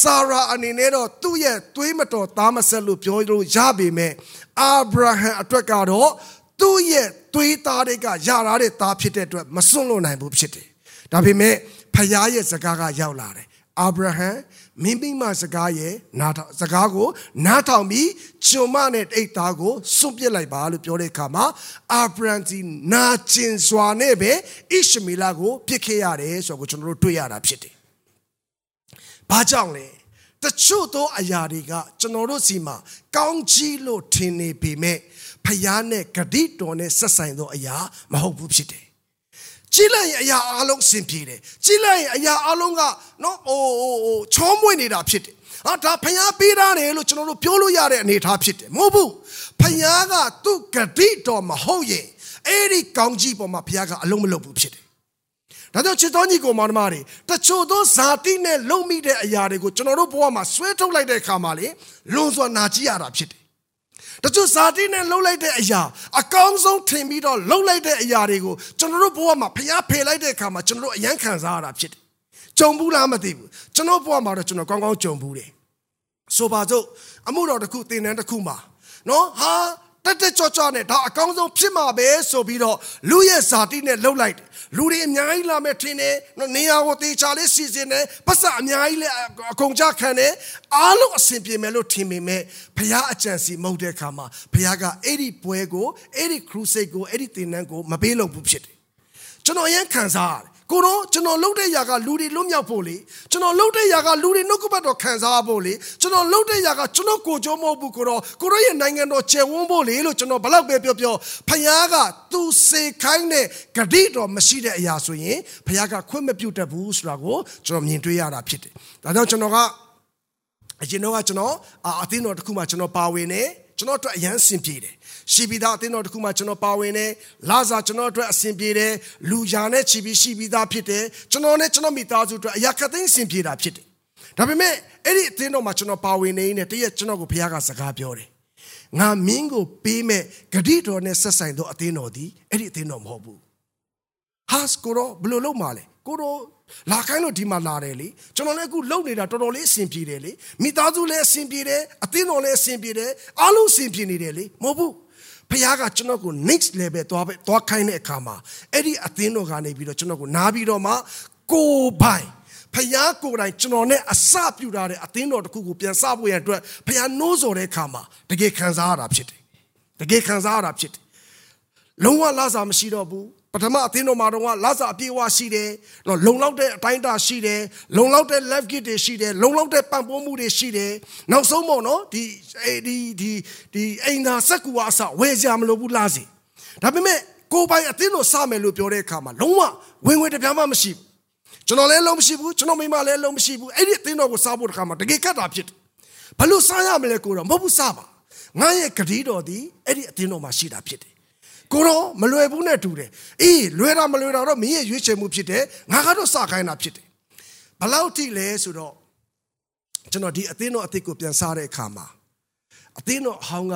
S2: ဆာရာအနေနဲ့တော့သူ့ရဲ့သွေးမတော်သားမဆက်လို့ပြောလို့ရပေမဲ့အာဗြဟံအတွက်ကတော့သူ့ရဲ့သွေးသားတွေကရလာတဲ့သားဖြစ်တဲ့အတွက်မစွန့်လို့နိုင်ဘူးဖြစ်တယ်ဒါပေမဲ့ဖခင်ရဲ့စကားကရောက်လာတယ်အာဗြဟံ မိမိမစကားရဲ့နားထောင်စကားကိုနားထောင်ပြီးကျွန်မနဲ့တိတ်သားကိုစွန့်ပစ်လိုက်ပါလို့ပြောတဲ့အခါမှာအာဗြဟံဒီနာကျင်စွာနဲ့ပဲဣရှမေလကိုပြစ်ခဲ့ရတယ်ဆိုတော့ကျွန်တော်တို့တွေ့ရတာဖြစ်တယ်။ဘာကြောင့်လဲတချို့သောအရာတွေကကျွန်တော်တို့စီမှာကောင်းကြီးလို့ထင်နေပေမဲ့ဖျားနဲ့ဂတိတော်နဲ့ဆက်ဆိုင်သောအရာမဟုတ်ဘူးဖြစ်တယ် ကြည့်လိုက်ရင်အရာအလုံးအဆင်ပြေတယ်ကြည့်လိုက်ရင်အရာအလုံးကနော်ဟိုဟိုဟိုချောမွေ့နေတာဖြစ်တယ်ဟာဒါဖျားပေးတာတယ်လို့ကျွန်တော်တို့ပြောလို့ရတဲ့အနေအထားဖြစ်တယ်မဟုတ်ဘူးဖျားကသူ့ဂတိတော်မဟုတ်ရင်အဲ့ဒီကောင်းကြီးပေါ်မှာဖျားကအလုံးမလုံးဘူးဖြစ်တယ်ဒါကြောင့်ချစ်တော်ညီကိုမောင်နှမတွေတချို့သောဇာတိနဲ့လုံမိတဲ့အရာတွေကိုကျွန်တော်တို့ဘဝမှာဆွဲထုတ်လိုက်တဲ့အခါမှာလေလွန်စွာနာကြည့်ရတာဖြစ်တယ် တချို့ဇာတိနဲ့လှုပ်လိုက်တဲ့အရာအကောင်းဆုံးထင်ပြီးတော့လှုပ်လိုက်တဲ့အရာတွေကိုကျွန်တော်တို့ဘဝမှာဖျားဖယ်လိုက်တဲ့အခါမှာကျွန်တော်တို့အယံခံစားရတာဖြစ်တယ်။ကြုံဘူးလားမသိဘူး။ကျွန်တော်ဘဝမှာတော့ကျွန်တော်ကောင်းကောင်းကြုံဘူးတယ်။ဆိုပါစို့အမှုတော်တစ်ခုသင်တန်းတစ်ခုမှာနော်ဟာ တက်တက်ကြွကြွနဲ့ဒါအကောင်းဆုံးဖြစ်မှာပဲဆိုပြီးတော့လူရဲ့ဇာတိနဲ့လှုပ်လိုက်တယ်လူတွေအများကြီးလာမဲ့ထင်တယ်နေရာကိုတေချာလေးစီစဉ်တယ်ပတ်စံအများကြီးလည်းအကုန်ကြခံတယ်အားလုံးအဆင်ပြေမယ်လို့ထင်ပေမဲ့ဘုရားအကြံစီမဟုတ်တဲ့အခါမှာဘုရားကအဲ့ဒီပွဲကိုအဲ့ဒီခရူစိတ်ကိုအဲ့ဒီသင်တန်းကိုမပေးလို့ဘူးဖြစ်တယ်ကျွန်တော်အရင်ခံစားရတယ် ကိုတော့ကျွန်တော်လှုပ်တဲ့ຢာကလူတွေလွတ်မြောက်ဖို့လေကျွန်တော်လှုပ်တဲ့ຢာကလူတွေနှုတ်ကပတ်တော်ခံစားဖို့လေကျွန်တော်လှုပ်တဲ့ຢာကကျွန်တော်ကိုကြိုးမဟုတ်ဘူးကိုတော့ကိုတော့ရဲ့နိုင်ငံတော်ကျယ်ဝန်းဖို့လေလို့ကျွန်တော်ဘလောက်ပဲပြောပြောဖခင်ကသူစေခိုင်းတဲ့ဂတိတော်မရှိတဲ့အရာဆိုရင်ဖခင်ကခွင့်မပြုတတ်ဘူးဆိုတာကိုကျွန်တော်မြင်တွေ့ရတာဖြစ်တယ်ဒါကြောင့်ကျွန်တော်ကအရင်တော့ကကျွန်တော်အသင်းတော်တစ်ခုမှကျွန်တော်ပါဝင်နေ ကျွန်တော်အတွက်အရန်စင်ပြေတယ်ရှိပြီးသားအသင်းတော်တစ်ခုမှကျွန်တော်ပါဝင်တယ်လာစာကျွန်တော်အတွက်အဆင်ပြေတယ်လူယာနဲ့ချီပြီးရှိပြီးသားဖြစ်တယ်ကျွန်တော်နဲ့ကျွန်တော်မိသားစုအတွက်အရာခသိန်းအဆင်ပြေတာဖြစ်တယ်ဒါပေမဲ့အဲ့ဒီအသင်းတော်မှာကျွန်တော်ပါဝင်နေနေတရက်ကျွန်တော်ကိုဘုရားကစကားပြောတယ်ငါမင်းကိုပေးမဲ့ဂတိတော်နဲ့ဆက်ဆိုင်သောအသင်းတော်ဒီအဲ့ဒီအသင်းတော်မဟုတ်ဘူးဟာစကိုတော့ဘယ်လိုလုပ်မှာလဲကိုတော့ လာခိုင်းလို့ဒီမှာလာတယ်လေကျွန်တော်လည်းအခုလုံနေတာတော်တော်လေးအဆင်ပြေတယ်လေမိသားစုလည်းအဆင်ပြေတယ်အသင်းတော်လည်းအဆင်ပြေတယ်အားလုံးအဆင်ပြေနေတယ်လေမဟုတ်ဘူးဖခင်ကကျွန်တော်ကို next level သွားပဲသွားခိုင်းတဲ့အခါမှာအဲ့ဒီအသင်းတော်ကနေပြီးတော့ကျွန်တော်ကိုနားပြီးတော့မှကိုပိုင်ဖခင်ကိုယ်တိုင်ကျွန်တော်နဲ့အစပြုထားတဲ့အသင်းတော်တစ်ခုကိုပြန်စဖို့ရန်အတွက်ဖခင်နိုးစော်တဲ့အခါမှာတကယ်ခံစားရတာဖြစ်တယ်တကယ်ခံစားရတာဖြစ်တယ်လုံးဝလာစားမရှိတော့ဘူးပ ထမအသင်းတော်မှာတော့လာစာအပြည့်အဝရှိတယ်နော်လုံလောက်တဲ့အတိုင်းအတာရှိတယ်လုံလောက်တဲ့ left kit တွေရှိတယ်လုံလောက်တဲ့ပံ့ပိုးမှုတွေရှိတယ်နောက်ဆုံးပေါ့နော်ဒီဒီဒီဒီအိမ်သာစက်ကူအစဝယ်ကြမလို့ဘူးလားစီဒါပေမဲ့ကိုပိုင်အသင်းတော်စမယ်လို့ပြောတဲ့အခါမှာလုံးဝဝင်ဝင်တပြားမှမရှိဘူးကျွန်တော်လည်းလုံးမရှိဘူးကျွန်တော်မိမလည်းလုံးမရှိဘူးအဲ့ဒီအသင်းတော်ကိုစားဖို့တခါမှာတကယ်ကတ်တာဖြစ်တယ်ဘလို့စားရမလဲကိုတော့မဟုတ်ဘူးစားပါငါရဲ့ဂတိတော်ဒီအဲ့ဒီအသင်းတော်မှာရှိတာဖြစ်တယ် ကိုတော့မလွယ်ဘူးနဲ့တူတယ်အေးလွယ်တာမလွယ်တာတော့မင်းရဲ့ရွေးချယ်မှုဖြစ်တယ်ငါကတော့စခိုင်းတာဖြစ်တယ်ဘလောက်ထိလဲဆိုတော့ကျွန်တော်ဒီအသင်းတော်အသစ်ကိုပြန်စားတဲ့အခါမှာအသင်းတော်အဟောင်းက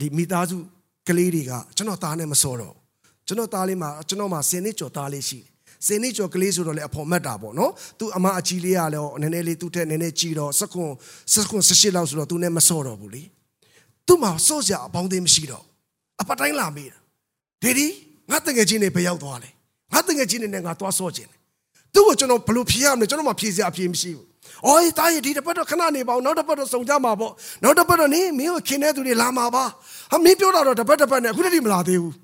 S2: ဒီမိသားစုကလေးတွေကကျွန်တော်သားနဲ့မစောတော့ကျွန်တော်သားလေးမှာကျွန်တော်မှာစင်နှစ်ကျော်သားလေးရှိတယ်စင်နှစ်ကျော်ကလေးဆိုတော့လေအဖော်မတ်တာပေါ့နော်သူအမအကြီးလေးကလည်းနည်းနည်းလေးသူ့ထက်နည်းနည်းကြီးတော့စကွန်စကွန်၁၈လောက်ဆိုတော့သူနဲ့မစောတော့ဘူးလေသူ့မှာစော့စရာအပေါင်းသေးမရှိတော့အပတိုင်းလာမေးတာ ဒေဒီငါတငယ်ချင်းတွေဘယ်ရောက်သွားလဲငါတငယ်ချင်းတွေနဲ့ငါသွားစော့ခြင်းသူ့ကိုကျွန်တော်ဘယ်လိုဖြေရမလဲကျွန်တော်မှဖြေစရာအဖြေမရှိဘူး။အော်တားရဒီတစ်ပတ်တော့ခဏနေပါဦးနောက်တစ်ပတ်တော့စုံကြမှာပေါ့။နောက်တစ်ပတ်တော့နင်းမင်းကိုခင်တဲ့သူတွေလာမှာပါ။ဟာမင်းပြောတာတော့တစ်ပတ်တစ်ပတ်နဲ့အခုတည်းမလာသေးဘူး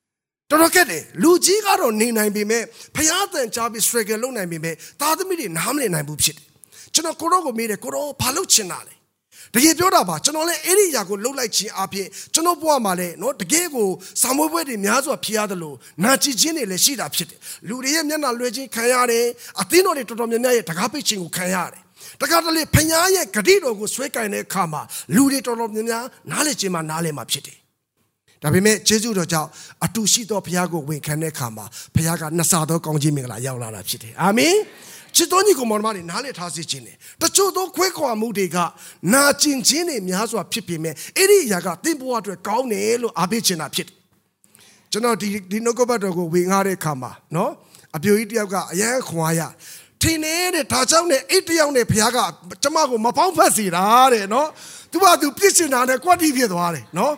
S2: ။တော်တော်ကက်တယ်လူကြီးကတော့နေနိုင်ပေမဲ့ဖျားတန်ချပြီး struggle လုပ်နိုင်ပေမဲ့သားသမီးတွေနားမလည်နိုင်ဘူးဖြစ်တယ်။ကျွန်တော်ကိုရောကိုမေးတယ်ကိုရောဘာလုပ်ချင်တာလဲ။ တကယ်ပြောတာပါကျွန်တော်လည်းအဲ့ဒီຢာကိုလှုပ်လိုက်ခြင်းအပြင်ကျွန်တော်ဘဝမှာလည်းနော်တကယ်ကိုစာမွေးပွဲတွေများစွာဖြစ်ရတယ်လို့နာကြည်ခြင်းတွေလည်းရှိတာဖြစ်တယ်လူတွေရဲ့မျက်နှာလွှဲခြင်းခံရတယ်အသင်းတော်တွေတော်တော်များများရဲ့တကားပိတ်ခြင်းကိုခံရတယ်တခါတလေဖညာရဲ့ဂတိတော်ကိုဆွဲကင်တဲ့အခါမှာလူတွေတော်တော်များများနားလေခြင်းမှာနားလေမှာဖြစ်တယ်ဒါပေမဲ့ယေရှုတော်ကြောင့်အတူရှိသောဘုရားကိုဝန်ခံတဲ့အခါမှာဘုရားကနှစ်ဆသောကောင်းခြင်းမင်္ဂလာရောက်လာတာဖြစ်တယ်အာမင် ချစ်တော်ညီကိုမောင်မတွေနားလည်ထားစေခြင်းတယ်တချို့သောခွဲခွာမှုတွေကနာကျင်ခြင်းတွေများစွာဖြစ်ပေမဲ့အဲ့ဒီအရာကသင်ဘဝအတွက်ကောင်းတယ်လို့အားပေးချင်တာဖြစ်တယ်ကျွန်တော်ဒီဒီနှုတ်ကပတ်တော်ကိုဝင်ငှားတဲ့အခါမှာနော်အပြိုကြီးတယောက်ကအရန်ခွာရထင်းနေတဲ့ဒါကြောင့်နဲ့အိတ်တယောက်နဲ့ဘုရားကကျမကိုမပေါင်းဖက်စီတာတဲ့နော်သူကသူပြစ်စင်တာနဲ့ကွက်တီဖြစ်သွားတယ်နော်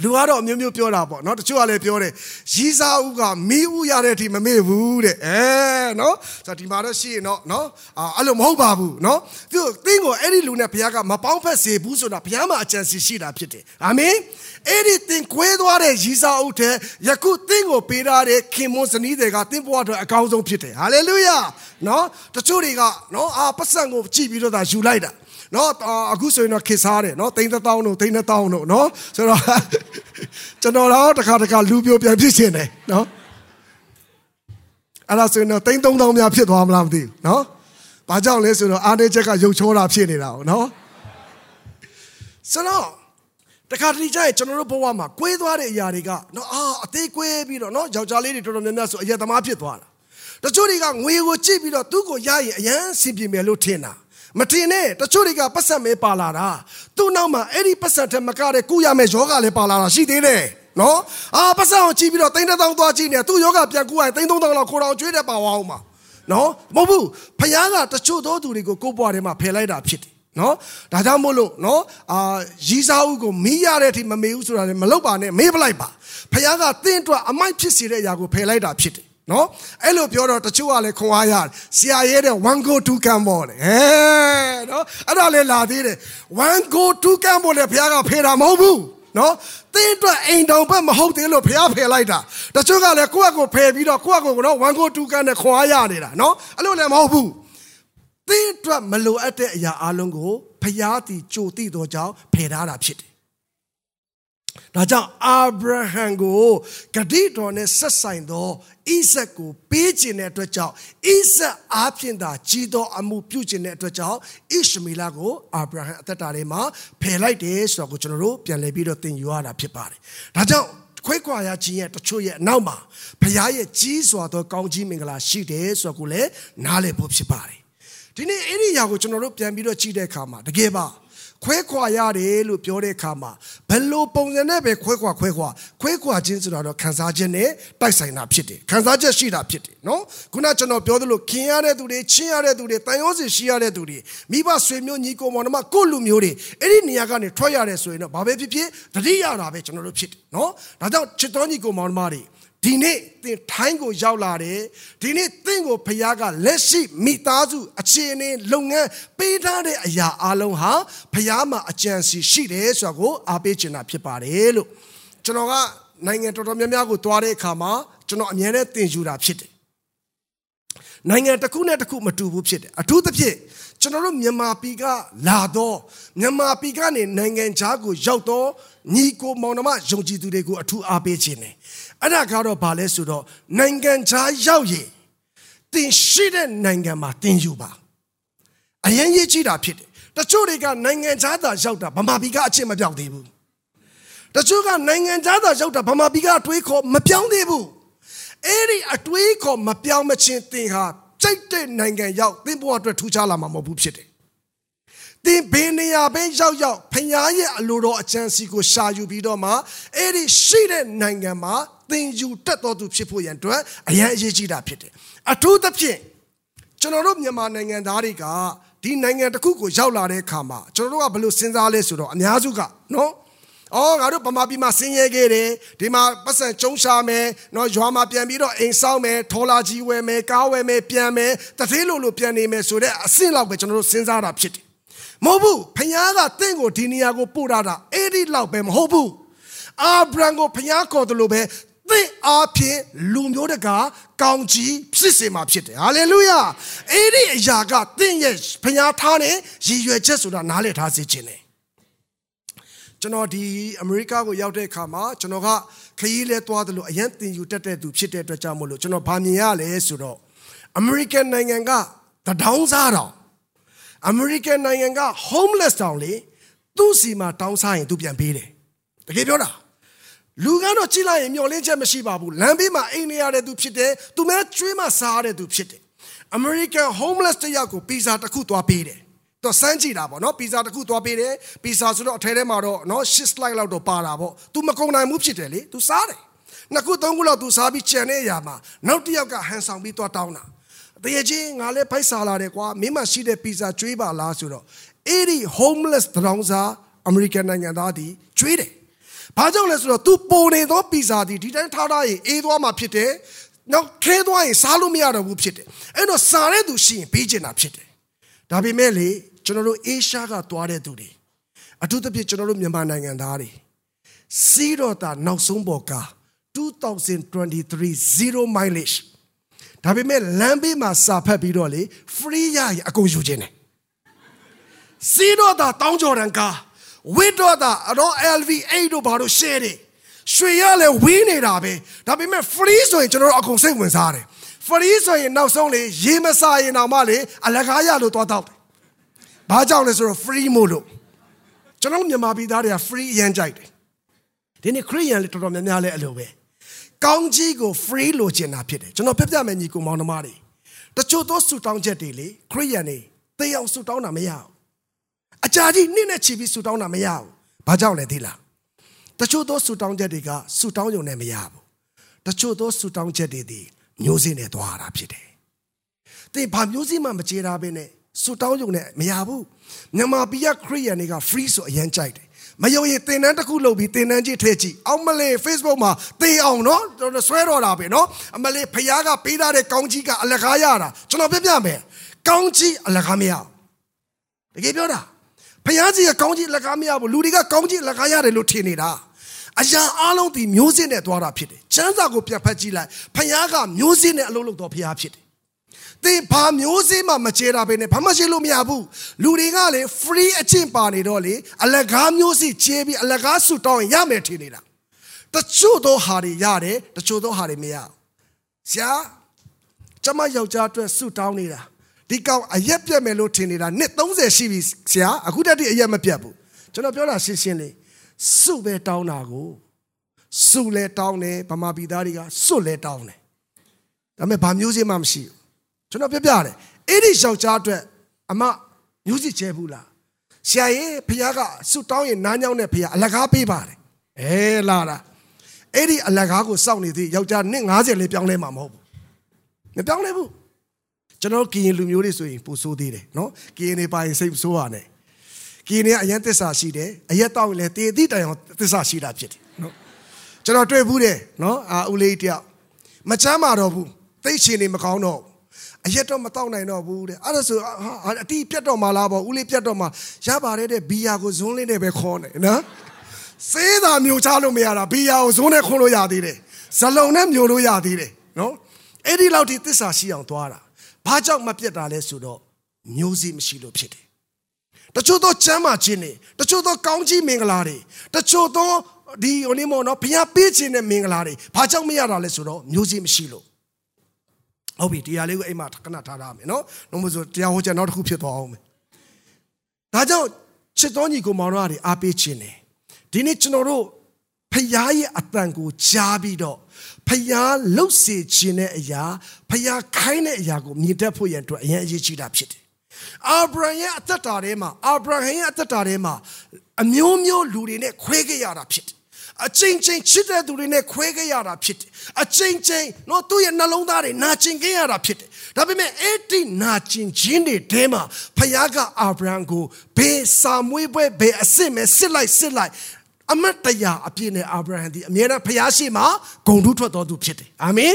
S2: လူကတော့အမျိုးမျိုးပြောတာပေါ့နော်တချို့ကလည်းပြောတယ်ရီးစားဦးကမီးဦးရတဲ့အထိမမေ့ဘူးတဲ့အဲနော်ဆိုတော့ဒီမှာတော့ရှိရင်တော့နော်အဲ့လိုမဟုတ်ပါဘူးနော်သူတင်းကိုအဲ့ဒီလူနဲ့ဘုရားကမပေါင်းဖက်စေဘူးဆိုတာဘုရားမှာအကြံစီရှိတာဖြစ်တယ်အာမင်အဲ့ဒီတင်ကွဲသွားတဲ့ရီးစားဦးတဲ့ယခုတင်းကိုပေးထားတဲ့ခင်မွန်စနီးတွေကတင်းဘွားအတွက်အကောင်းဆုံးဖြစ်တယ်ဟာလေလုယာနော်တချို့တွေကနော်အာပတ်စံကိုကြည့်ပြီးတော့သာယူလိုက်တာ နော်အခုဆိုရင်တော့ခေစားတယ်နော်သိန်းတစ်သောင်းတို့သိန်းနှစ်သောင်းတို့နော်ဆိုတော့ကျွန်တော်တော့တစ်ခါတစ်ခါလူပြိုပြန်ဖြစ်ရှင်တယ်နော်အဲ့ဒါဆိုရင်တော့သိန်း3000များဖြစ်သွားမလားမသိဘူးနော်ဘာကြောင့်လဲဆိုတော့အားနေချက်ကရုပ်ချောတာဖြစ်နေတာ哦နော်ဆိုတော့တခါတလေကျရင်ကျွန်တော်တို့ဘဝမှာကွေးသွားတဲ့အရာတွေကနော်အာအသေးကွေးပြီးတော့နော်ယောက်ျားလေးတွေတော်တော်များများဆိုအယက်သမားဖြစ်သွားတာတချို့တွေကငွေကိုကြည့်ပြီးတော့သူ့ကိုရရင်အရန်စင်ပြေမယ်လို့ထင်တာ မထင်နဲ့တချို့တွေကပတ်ဆက်မဲပါလာတာသူ့နောက်မှာအဲ့ဒီပတ်ဆက်တဲ့မကတဲ့ကုရမဲ့ယောဂလည်းပါလာတာရှိသေးတယ်နော်အာပတ်ဆက်အောင်ကြည့်ပြီးတော့တိန်းတောင်းသွားကြည့်နေသူ့ယောဂပြန်ကူရရင်တိန်းသုံးတောင်းလောက်ခိုးတော်ကျွေးတဲ့ပါဝအောင်မှာနော်မဟုတ်ဘူးဖခင်ကတချို့သောသူတွေကိုကိုယ့်ဘဝထဲမှာဖယ်လိုက်တာဖြစ်တယ်နော်ဒါကြောင့်မို့လို့နော်အာရီးစားဦးကိုမီးရတဲ့အထိမမေးဘူးဆိုတာလည်းမလုပ်ပါနဲ့မေးပလိုက်ပါဖခင်ကသင်အတွက်အမိုက်ဖြစ်စေတဲ့အရာကိုဖယ်လိုက်တာဖြစ်တယ် နော်အဲ့လိုပြောတော့တချို့ကလည်းခွန်အားရတယ်ဆရာရဲတဲ့ one go two come ပေါ့လေဟဲနော်အဲ့ဒါလည်းလာသေးတယ် one go two come ပေါ့လေဘုရားကဖေးတာမဟုတ်ဘူးနော်တင်းအတွက်အိမ်တောင်ဘက်မဟုတ်သေးလို့ဘုရားဖယ်လိုက်တာတချို့ကလည်းကိုယ့်အကိုဖယ်ပြီးတော့ကိုယ့်အကိုကတော့ one go two come နဲ့ခွန်အားရနေတာနော်အဲ့လိုလည်းမဟုတ်ဘူးတင်းအတွက်မလိုအပ်တဲ့အရာအလုံးကိုဘုရားတည်ကြိုတိတော်ကြောင့်ဖယ်ထားတာဖြစ်တယ် ဒါကြောင့်အာဗြဟံကိုဂတိတော်နဲ့ဆက်ဆိုင်သောဣဇက်ကိုပေးခြင်းတဲ့အတွက်ကြောင့်ဣဇက်အားဖြင့်သာကြီးသောအမှုပြုခြင်းတဲ့အတွက်ကြောင့်ဣရှမေလကိုအာဗြဟံအသက်တာထဲမှာဖယ်လိုက်တယ်ဆိုတော့ကိုကျွန်တော်တို့ပြန်လည်ပြီးတော့သင်ယူရတာဖြစ်ပါတယ်။ဒါကြောင့်ခွဲခွာရခြင်းရဲ့တချို့ရဲ့အနောက်မှာဘုရားရဲ့ကြီးစွာသောကောင်းကြီးမင်္ဂလာရှိတယ်ဆိုတော့ကိုလည်းနားလည်ဖို့ဖြစ်ပါတယ်။ဒီနေ့အဲ့ဒီຢာကိုကျွန်တော်တို့ပြန်ပြီးတော့ကြည့်တဲ့အခါမှာတကယ်ပါ ခွဲခွာရတယ်လို့ပြောတဲ့အခါမှာဘယ်လိုပုံစံနဲ့ပဲခွဲခွာခွဲခွာခွဲခွာခြင်းဆိုတာတော့ခံစားခြင်းနဲ့တိုက်ဆိုင်တာဖြစ်တယ်ခံစားချက်ရှိတာဖြစ်တယ်နော်ခုနကျွန်တော်ပြောသလိုခင်ရတဲ့သူတွေချင်းရတဲ့သူတွေတန်ရောစီရှိရတဲ့သူတွေမိဘဆွေမျိုးညီကိုမောင်နှမကိုလူမျိုးတွေအဲ့ဒီနေရာကနေထွက်ရတယ်ဆိုရင်တော့ဘာပဲဖြစ်ဖြစ်တတိယတာပဲကျွန်တော်တို့ဖြစ်တယ်နော်ဒါကြောင့်ချစ်တော်ညီကိုမောင်နှမတွေ ဒီနေ့သင်ထိုင်းကိုရောက်လာတယ်ဒီနေ့သင်ကိုဖခင်ကလက်ရှိမိသားစုအခြေအနေလုပ်ငန်းပေးထားတဲ့အရာအလုံးဟာဖခင်မှာအကြံစီရှိတယ်ဆိုတာကိုအားပေးချင်တာဖြစ်ပါတယ်လို့ကျွန်တော်ကနိုင်ငံတော်တော်များများကိုသွားတဲ့အခါမှာကျွန်တော်အမြဲတမ်းသင်ယူတာဖြစ်တယ်နိုင်ငံတစ်ခုနဲ့တစ်ခုမတူဘူးဖြစ်တယ်အထူးသဖြင့်ကျွန်တော်တို့မြန်မာပြည်ကလာတော့မြန်မာပြည်ကနေနိုင်ငံခြားကိုရောက်တော့ညီကိုမောင်နှမယုံကြည်သူတွေကိုအထူးအားပေးခြင်းတယ် အဲ့ဒါကတော့ဘာလဲဆိုတော့နိုင်ငံခြားရောက်ရင်တင်ရှိတဲ့နိုင်ငံမှာတင်ယူပါအရင်ရေးကြည့်တာဖြစ်တယ်တချို့တွေကနိုင်ငံခြားသာရောက်တာဗမာပြည်ကအချင်းမပြောက်သေးဘူးတချို့ကနိုင်ငံသားသာရောက်တာဗမာပြည်ကအတွေးခေါ်မပြောင်းသေးဘူးအဲ့ဒီအတွေးခေါ်မပြောင်းမချင်းသင်ဟာကြိုက်တဲ့နိုင်ငံရောက်သင်ဘဝအတွက်ထူးခြားလာမှာမဟုတ်ဘူးဖြစ်တယ်သင်ဘယ်နေရာပဲရောက်ရောက်ဖခင်ရဲ့အလိုတော်အချမ်းစီကိုရှာယူပြီးတော့မှအဲ့ဒီရှိတဲ့နိုင်ငံမှာ သင်ယူတတ်တော်သူဖြစ်ဖို့ရန်အတွက်အရန်အရေးကြီးတာဖြစ်တယ်အထူးသဖြင့်ကျွန်တော်တို့မြန်မာနိုင်ငံသားတွေကဒီနိုင်ငံတစ်ခုကိုရောက်လာတဲ့အခါမှာကျွန်တော်တို့ကဘယ်လိုစဉ်းစားလဲဆိုတော့အများစုကနော်အော်ငါတို့ဗမာပြည်မှာဆင်းရဲခဲ့တယ်ဒီမှာပတ်စံကျုံရှာမယ်နော်ရွာမှာပြန်ပြီးတော့အိမ်ဆောက်မယ်ထော်လာကြီးဝယ်မယ်ကားဝယ်မယ်ပြန်မယ်တထေးလိုလိုပြန်နေမယ်ဆိုတဲ့အဆင့်လောက်ပဲကျွန်တော်တို့စဉ်းစားတာဖြစ်တယ်မဟုတ်ဘူးဖခင်ကတင့်ကိုဒီနေရာကိုပို့တာတာအဲ့ဒီလောက်ပဲမဟုတ်ဘူးအာဗြဟံကိုဖခင်ခေါ်တယ်လို့ပဲ သင်အားဖြင့်လူမျိုးတကာကောင်းကြီးဖြစ်စေမှာဖြစ်တယ်ဟာလေလုယာအဲ့ဒီအရာကသင်ရဲ့ဖခင်ထားတဲ့ရည်ရွယ်ချက်ဆိုတာနားလည်ထားစေခြင်းတယ်ကျွန်တော်ဒီအမေရိကကိုရောက်တဲ့အခါမှာကျွန်တော်ကခရီးလဲသွားတယ်လို့အရန်တင်ယူတက်တဲ့သူဖြစ်တဲ့အတွက်ကြောင့်မို့လို့ကျွန်တော်ဗာမြင်ရလဲဆိုတော့အမေရိကန်နိုင်ငံကတဒေါင်းစားတော်အမေရိကန်နိုင်ငံက homeless တောင်လေသူ့စီမှာတောင်းစားရင်သူပြန်ပေးတယ်တကယ်ပြောတာ လူကတော့ကြည့်လိုက်ရင်မျောလင်းချက်မရှိပါဘူးလမ်းဘေးမှာအိမ်နေရတဲ့သူဖြစ်တယ်သူမဲကျွေးမှစားရတဲ့သူဖြစ်တယ် American homeless တယောက်ကိုပီဇာတစ်ခုသွားပေးတယ်တော့စမ်းကြည့်တာပေါ့နော်ပီဇာတစ်ခုသွားပေးတယ်ပီဇာဆိုတော့အထဲထဲမှာတော့နော်6 slide လောက်တော့ပါတာပေါ့ तू မကုန်နိုင်မှုဖြစ်တယ်လေ तू စားတယ်နှစ်ခုသုံးခုလောက် तू စားပြီးကြံတဲ့အရာမှာနောက်တစ်ယောက်ကဟန်ဆောင်ပြီးသွားတောင်းတာတကယ်ချင်းငါလည်းဖိုက်စားလာတယ်ကွာမင်းမရှိတဲ့ပီဇာကျွေးပါလားဆိုတော့အဲ့ဒီ homeless တရောင်းစား American နိုင်ငံသားဒီကျွေးတယ် ဘာကြောင့်လဲဆိုတော့ तू ပုံနေသောပီဇာဒီဒီတိုင်းထားထားရင်အေးသွားမှာဖြစ်တယ်နောက်ခဲသွားရင်စားလို့မရတော့ဘူးဖြစ်တယ်အဲ့တော့စားတဲ့သူရှိရင်ပေးချင်တာဖြစ်တယ်ဒါပေမဲ့လေကျွန်တော်တို့အေရှားကသွားတဲ့သူတွေအထူးသဖြင့်ကျွန်တော်တို့မြန်မာနိုင်ငံသားတွေစီးတော့တာနောက်ဆုံးပေါ်ကား2023 zero mileage ဒါပေမဲ့လမ်းဘေးမှာစာဖတ်ပြီးတော့လေ free ရရင်အကုန်ယူခြင်းတယ်စီးတော့တာတောင်းကြော်တန်ကား ဝစ်တော့တာတော့ LV8 တို့ဘာလို့ share တယ်ရွှေရလဲဝင်းနေတာပဲဒါပေမဲ့ free ဆိုရင်ကျွန်တော်တို့အကုန်စိတ်ဝင်စားတယ် free ဆိုရင်နောက်ဆုံးလေရေးမစားရင်တော့မှလေအလကားရလို့သွားတော့တယ်ဘာကြောင့်လဲဆိုတော့ free မို့လို့ကျွန်တော်မြန်မာပြည်သားတွေက free ရမ်းကြိုက်တယ်ဒီနေ့ခရိယန်လည်းတော်တော်များများလည်းအလိုပဲကောင်းကြီးကို free လိုချင်တာဖြစ်တယ်ကျွန်တော်ပြပြမယ်ညီကိုမောင်နှမတွေတချို့သောဆူတောင်းချက်တွေလေခရိယန်တွေသေအောင်ဆူတောင်းတာမရဘူး အကြာကြီးနေ့နဲ့ချီပြီးဆူတောင်းတာမရဘူးဘာကြောင့်လဲသိလားတချို့သောဆူတောင်းချက်တွေကဆူတောင်းရုံနဲ့မရဘူးတချို့သောဆူတောင်းချက်တွေဒီမျိုးစင်းနဲ့သွားတာဖြစ်တယ်သင်ဘာမျိုးစင်းမှမကြေတာပဲနဲ့ဆူတောင်းရုံနဲ့မရဘူးမြန်မာပြည်ကခရိယန်တွေက free ဆိုအရင်ကြိုက်တယ်မယုံရင်သင်တန်းတစ်ခုလုပ်ပြီးသင်တန်းကြီးထည့်ကြည့်အောင်မလေး Facebook မှာသင်အောင်နော်ဆွဲတော့တာပဲနော်အမလေးဖခင်ကပေးထားတဲ့ကောင်းကြီးကအလကားရတာကျွန်တော်ပြပြမယ်ကောင်းကြီးအလကားမရတကယ်ပြောတာ ဖခင်ကြီးကကောင်းကြီးအလကားမရဘူးလူတွေကကောင်းကြီးအလကားရတယ်လို့ထင်နေတာအရာအလုံးဒီမျိုးစင်းနဲ့သွားတာဖြစ်တယ်။ချမ်းသာကိုပြတ်ဖက်ကြည့်လိုက်။ဖခင်ကမျိုးစင်းနဲ့အလုံးလုံးတော့ဖခင်ဖြစ်တယ်သင်ဘာမျိုးစေးမှမချေတာပဲနဲ့ဘာမှရှိလို့မရဘူးလူတွေကလေ free အချင်းပါနေတော့လေအလကားမျိုးစီချေပြီးအလကားဆူတောင်းရင်ရမယ်ထင်နေတာတချို့သောဟာတွေရတယ်တချို့သောဟာတွေမရဘူးဆရာကျမယောက်ျားအတွက်ဆူတောင်းနေတာ ဒီကောင်အရက်ပြက်မယ်လို့ထင်နေတာနှစ်30ရှိပြီဆရာအခုတည်းအရက်မပြတ်ဘူးကျွန်တော်ပြောတာရှင်းရှင်းလေးစုပဲတောင်းတာကိုစုလဲတောင်းတယ်ဗမာပြည်သားတွေကစွတ်လဲတောင်းတယ်ဒါပေမဲ့ဘာမျိုးစေးမှမရှိဘူးကျွန်တော်ပြပြတယ်အဲ့ဒီယောက်ျားအတွက်အမမျိုးစစ်ချဲဘူးလားဆရာရဲ့ဖခင်ကဆုတောင်းရင်နားညောင်းတဲ့ဖခင်အလကားပေးပါတယ်အဲလာတာအဲ့ဒီအလကားကိုစောင့်နေသေးယောက်ျားနှစ်90လေးပြောင်းလဲမှာမဟုတ်ဘူးမပြောင်းလဲဘူး ကျွန်တော်ကရင်လူမျိုးတွေဆိုရင်ပူဆိုးသေးတယ်နော်ကရင်တွေပါရင်စိတ်ဆိုးရနဲ့ကရင်တွေကအရင်သစ္စာရှိတယ်အရက်တောင်းရင်လည်းတေတိတိုင်အောင်သစ္စာရှိတာဖြစ်တယ်နော်ကျွန်တော်တွေ့ဘူးတယ်နော်အာဦးလေးတယောက်မချမ်းမာတော့ဘူးသိချင်နေမကောင်းတော့အရက်တော့မတောက်နိုင်တော့ဘူးတဲ့အဲ့ဒါဆိုအတီးပြတ်တော့မှလားပေါ့ဦးလေးပြတ်တော့မှရပါတယ်တဲ့ဘီယာကိုဇွန်းလေးနဲ့ပဲခေါ်နေနော်စေးတာမျိုးချလို့မရတာဘီယာကိုဇွန်းနဲ့ခွန်းလို့ရသေးတယ်ဇလုံနဲ့မျိုးလို့ရသေးတယ်နော်အဲ့ဒီလောက်ထိသစ္စာရှိအောင်သွားတာ ဘာကြောင့်မပြတ်တာလဲဆိုတော့မျိုးစေ့မရှိလို့ဖြစ်တယ်တချို့သောကျမ်းမာခြင်းတွေတချို့သောကောင်းကြီးမင်္ဂလာတွေတချို့သောဒီဟိုနေမောနော်ဘုရားပေးခြင်းတဲ့မင်္ဂလာတွေဘာကြောင့်မရတာလဲဆိုတော့မျိုးစေ့မရှိလို့ဟုတ်ပြီတရားလေးကိုအိမ်မှာခဏထားထားမယ်နော်နှုတ်မဆိုတရားဟောချက်နောက်တစ်ခုဖြစ်သွားအောင်မယ်ဒါကြောင့်ချစ်တော်ညီကိုမောင်တို့အားအားပေးခြင်းတယ်ဒီနေ့ကျွန်တော်တို့ ဖယားရဲ့အတန်ကိုကြားပြီးတော့ဖယားလှုပ်စေခြင်းတဲ့အရာဖယားခိုင်းတဲ့အရာကိုမြင်တတ်ဖို့ရန်အတွက်အရင်အရေးကြီးတာဖြစ်တယ်အာဗြဟံရဲ့အသက်တာထဲမှာအာဗြဟံရဲ့အသက်တာထဲမှာအမျိုးမျိုးလူတွေနဲ့ခွဲခဲ့ရတာဖြစ်တယ်အချင်းချင်းချစ်တဲ့သူတွေနဲ့ခွဲခဲ့ရတာဖြစ်တယ်အချင်းချင်းတော့သူ့ရဲ့နှလုံးသားတွေနာကျင်ခဲ့ရတာဖြစ်တယ်ဒါပေမဲ့အဲ့ဒီနာကျင်ခြင်းတွေထဲမှာဖခင်ကအာဗြဟံကိုဘေးစာမွေးပွဲဘေးအစ်စ်မဲ့စစ်လိုက်စစ်လိုက် အမတ်တရားအပြည့်နဲ့အာဗြဟံဒီအမြဲတမ်းဖခင်ရှိမှဂုံတူးထွက်တော်သူဖြစ်တယ်အာမင်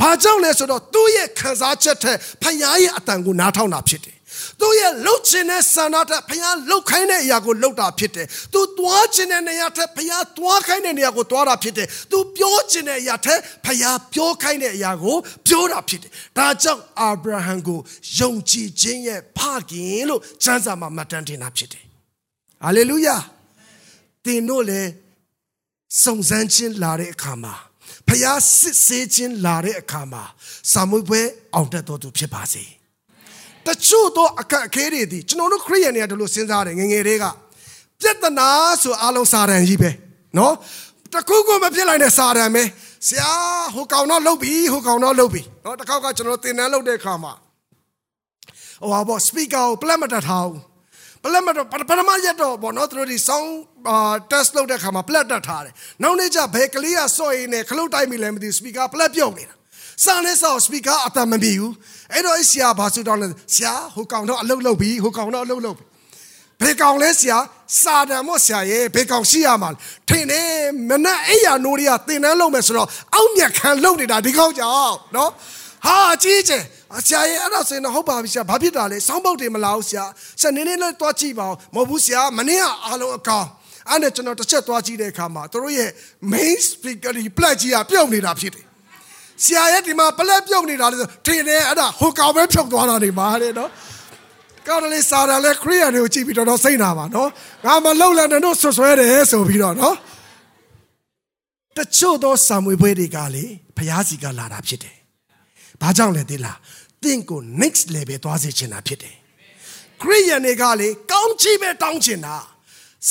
S2: ဘာကြောင့်လဲဆိုတော့သူ့ရဲ့ခံစားချက်ထက်ဖခင်ရဲ့အတန်ကိုနားထောင်တာဖြစ်တယ်သူရဲ့လှုပ်ခြင်းနဲ့ဆန္ဒတဲ့ဖခင်လှုပ်ခိုင်းတဲ့အရာကိုလှုပ်တာဖြစ်တယ်။ तू သွားခြင်းတဲ့နေရာထက်ဖခင်သွားခိုင်းတဲ့နေရာကိုသွားတာဖြစ်တယ်။ तू ပြောခြင်းတဲ့အရာထက်ဖခင်ပြောခိုင်းတဲ့အရာကိုပြောတာဖြစ်တယ်။ဒါကြောင့်အာဗြဟံကိုယုံကြည်ခြင်းရဲ့ဖခင်လို့ကျမ်းစာမှာမှတ်တမ်းတင်တာဖြစ်တယ်။ဟာလေလုယာ။ သင်တို့လည်းစုံစမ်းခြင်းလာတဲ့အခါမှာဖခင်စစ်ဆေးခြင်းလာတဲ့အခါမှာစာမွေးပွဲအောင်တတ်တော်သူဖြစ်ပါစေ။တချို့သောအခက်အခဲတွေဒီကျွန်တော်တို့ခရိယန်တွေကဒီလိုစဉ်းစားတယ်ငငယ်တွေကပြဿနာဆိုအလုံးစာတန်ကြီးပဲနော်တခုခုမဖြစ်လိုက်တဲ့စာတန်ပဲဆရာဟိုကောင်တော့လှုပ်ပြီဟိုကောင်တော့လှုပ်ပြီနော်တစ်ခေါက်ကကျွန်တော်သင်တန်းလုပ်တဲ့အခါမှာဟိုဟာပေါ့စပီကာကိုပလက်မတတ်ထားဘူး ပလက်မတော့ပထမရက်တော့ပေါ့နော်သူတို့ဒီ sound test လုပ်တဲ့ခါမှာပလက်တတ်ထားတယ်နောက်နေ့ကျဘယ်ကလေးကစော့ရင်းနဲ့ခလုတ်တိုက်မိလဲမသိဘူး speaker ပလက်ပြုတ်နေတာစာနဲ့စာ speaker အတမမီဘူးအဲ့တော့ဆရာဘာဆိုတော့လဲဆရာဟိုကောင်တော့အလုတ်လုတ်ပြီဟိုကောင်တော့အလုတ်လုတ်ပြီဘယ်ကောင်လဲဆရာစာတန်မော့ဆရာရဲ့ဘယ်ကောင်ရှိရမှာထင်နေမနဲ့အဲ့ရနိုးရီကတင်တန်းလုံးမယ်ဆိုတော့အောက်မြက်ခံလုံနေတာဒီကောင်ကြောင့်နော် ဟာကြီးကျယ်ဆရာရဲ့အဲ့ဒါဆိုရင်တော့ဟုတ်ပါပြီဆရာဘာဖြစ်တာလဲစောင်းပုတ်တွေမလာဘူးဆရာဆရာနင်းနေလေးတွားကြည့်ပါဦးမဟုတ်ဘူးဆရာမနေ့ကအားလုံးအကောင်အဲ့နဲ့ကျွန်တော်တစ်ချက်တွားကြည့်တဲ့အခါမှာတို့ရဲ့ main speaker ဒီ plug ကြီးကပြုတ်နေတာဖြစ်တယ်ဆရာရဲ့ဒီမှာပလက်ပြုတ်နေတာလေထင်တယ်အဲ့ဒါဟိုကောင်ပဲဖြုတ်သွားတာနေပါတဲ့နော်ကောင်းတယ်လေစာရလဲခရိယာတွေကိုကြည့်ပြီးတော့စိတ်နာပါနော်ငါမလုံလဲနဲ့တို့ဆွဆွဲတယ်ဆိုပြီးတော့နော်တချို့သောစာမွေပွဲတွေကလေဖျားစီကလာတာဖြစ်တယ် ဘာကြောင့်လဲသိလားတင့်ကို next level သွားစေချင်တာဖြစ်တယ်ခရိယာတွေကလေကောင်းချီးပဲတောင်းချင်တာ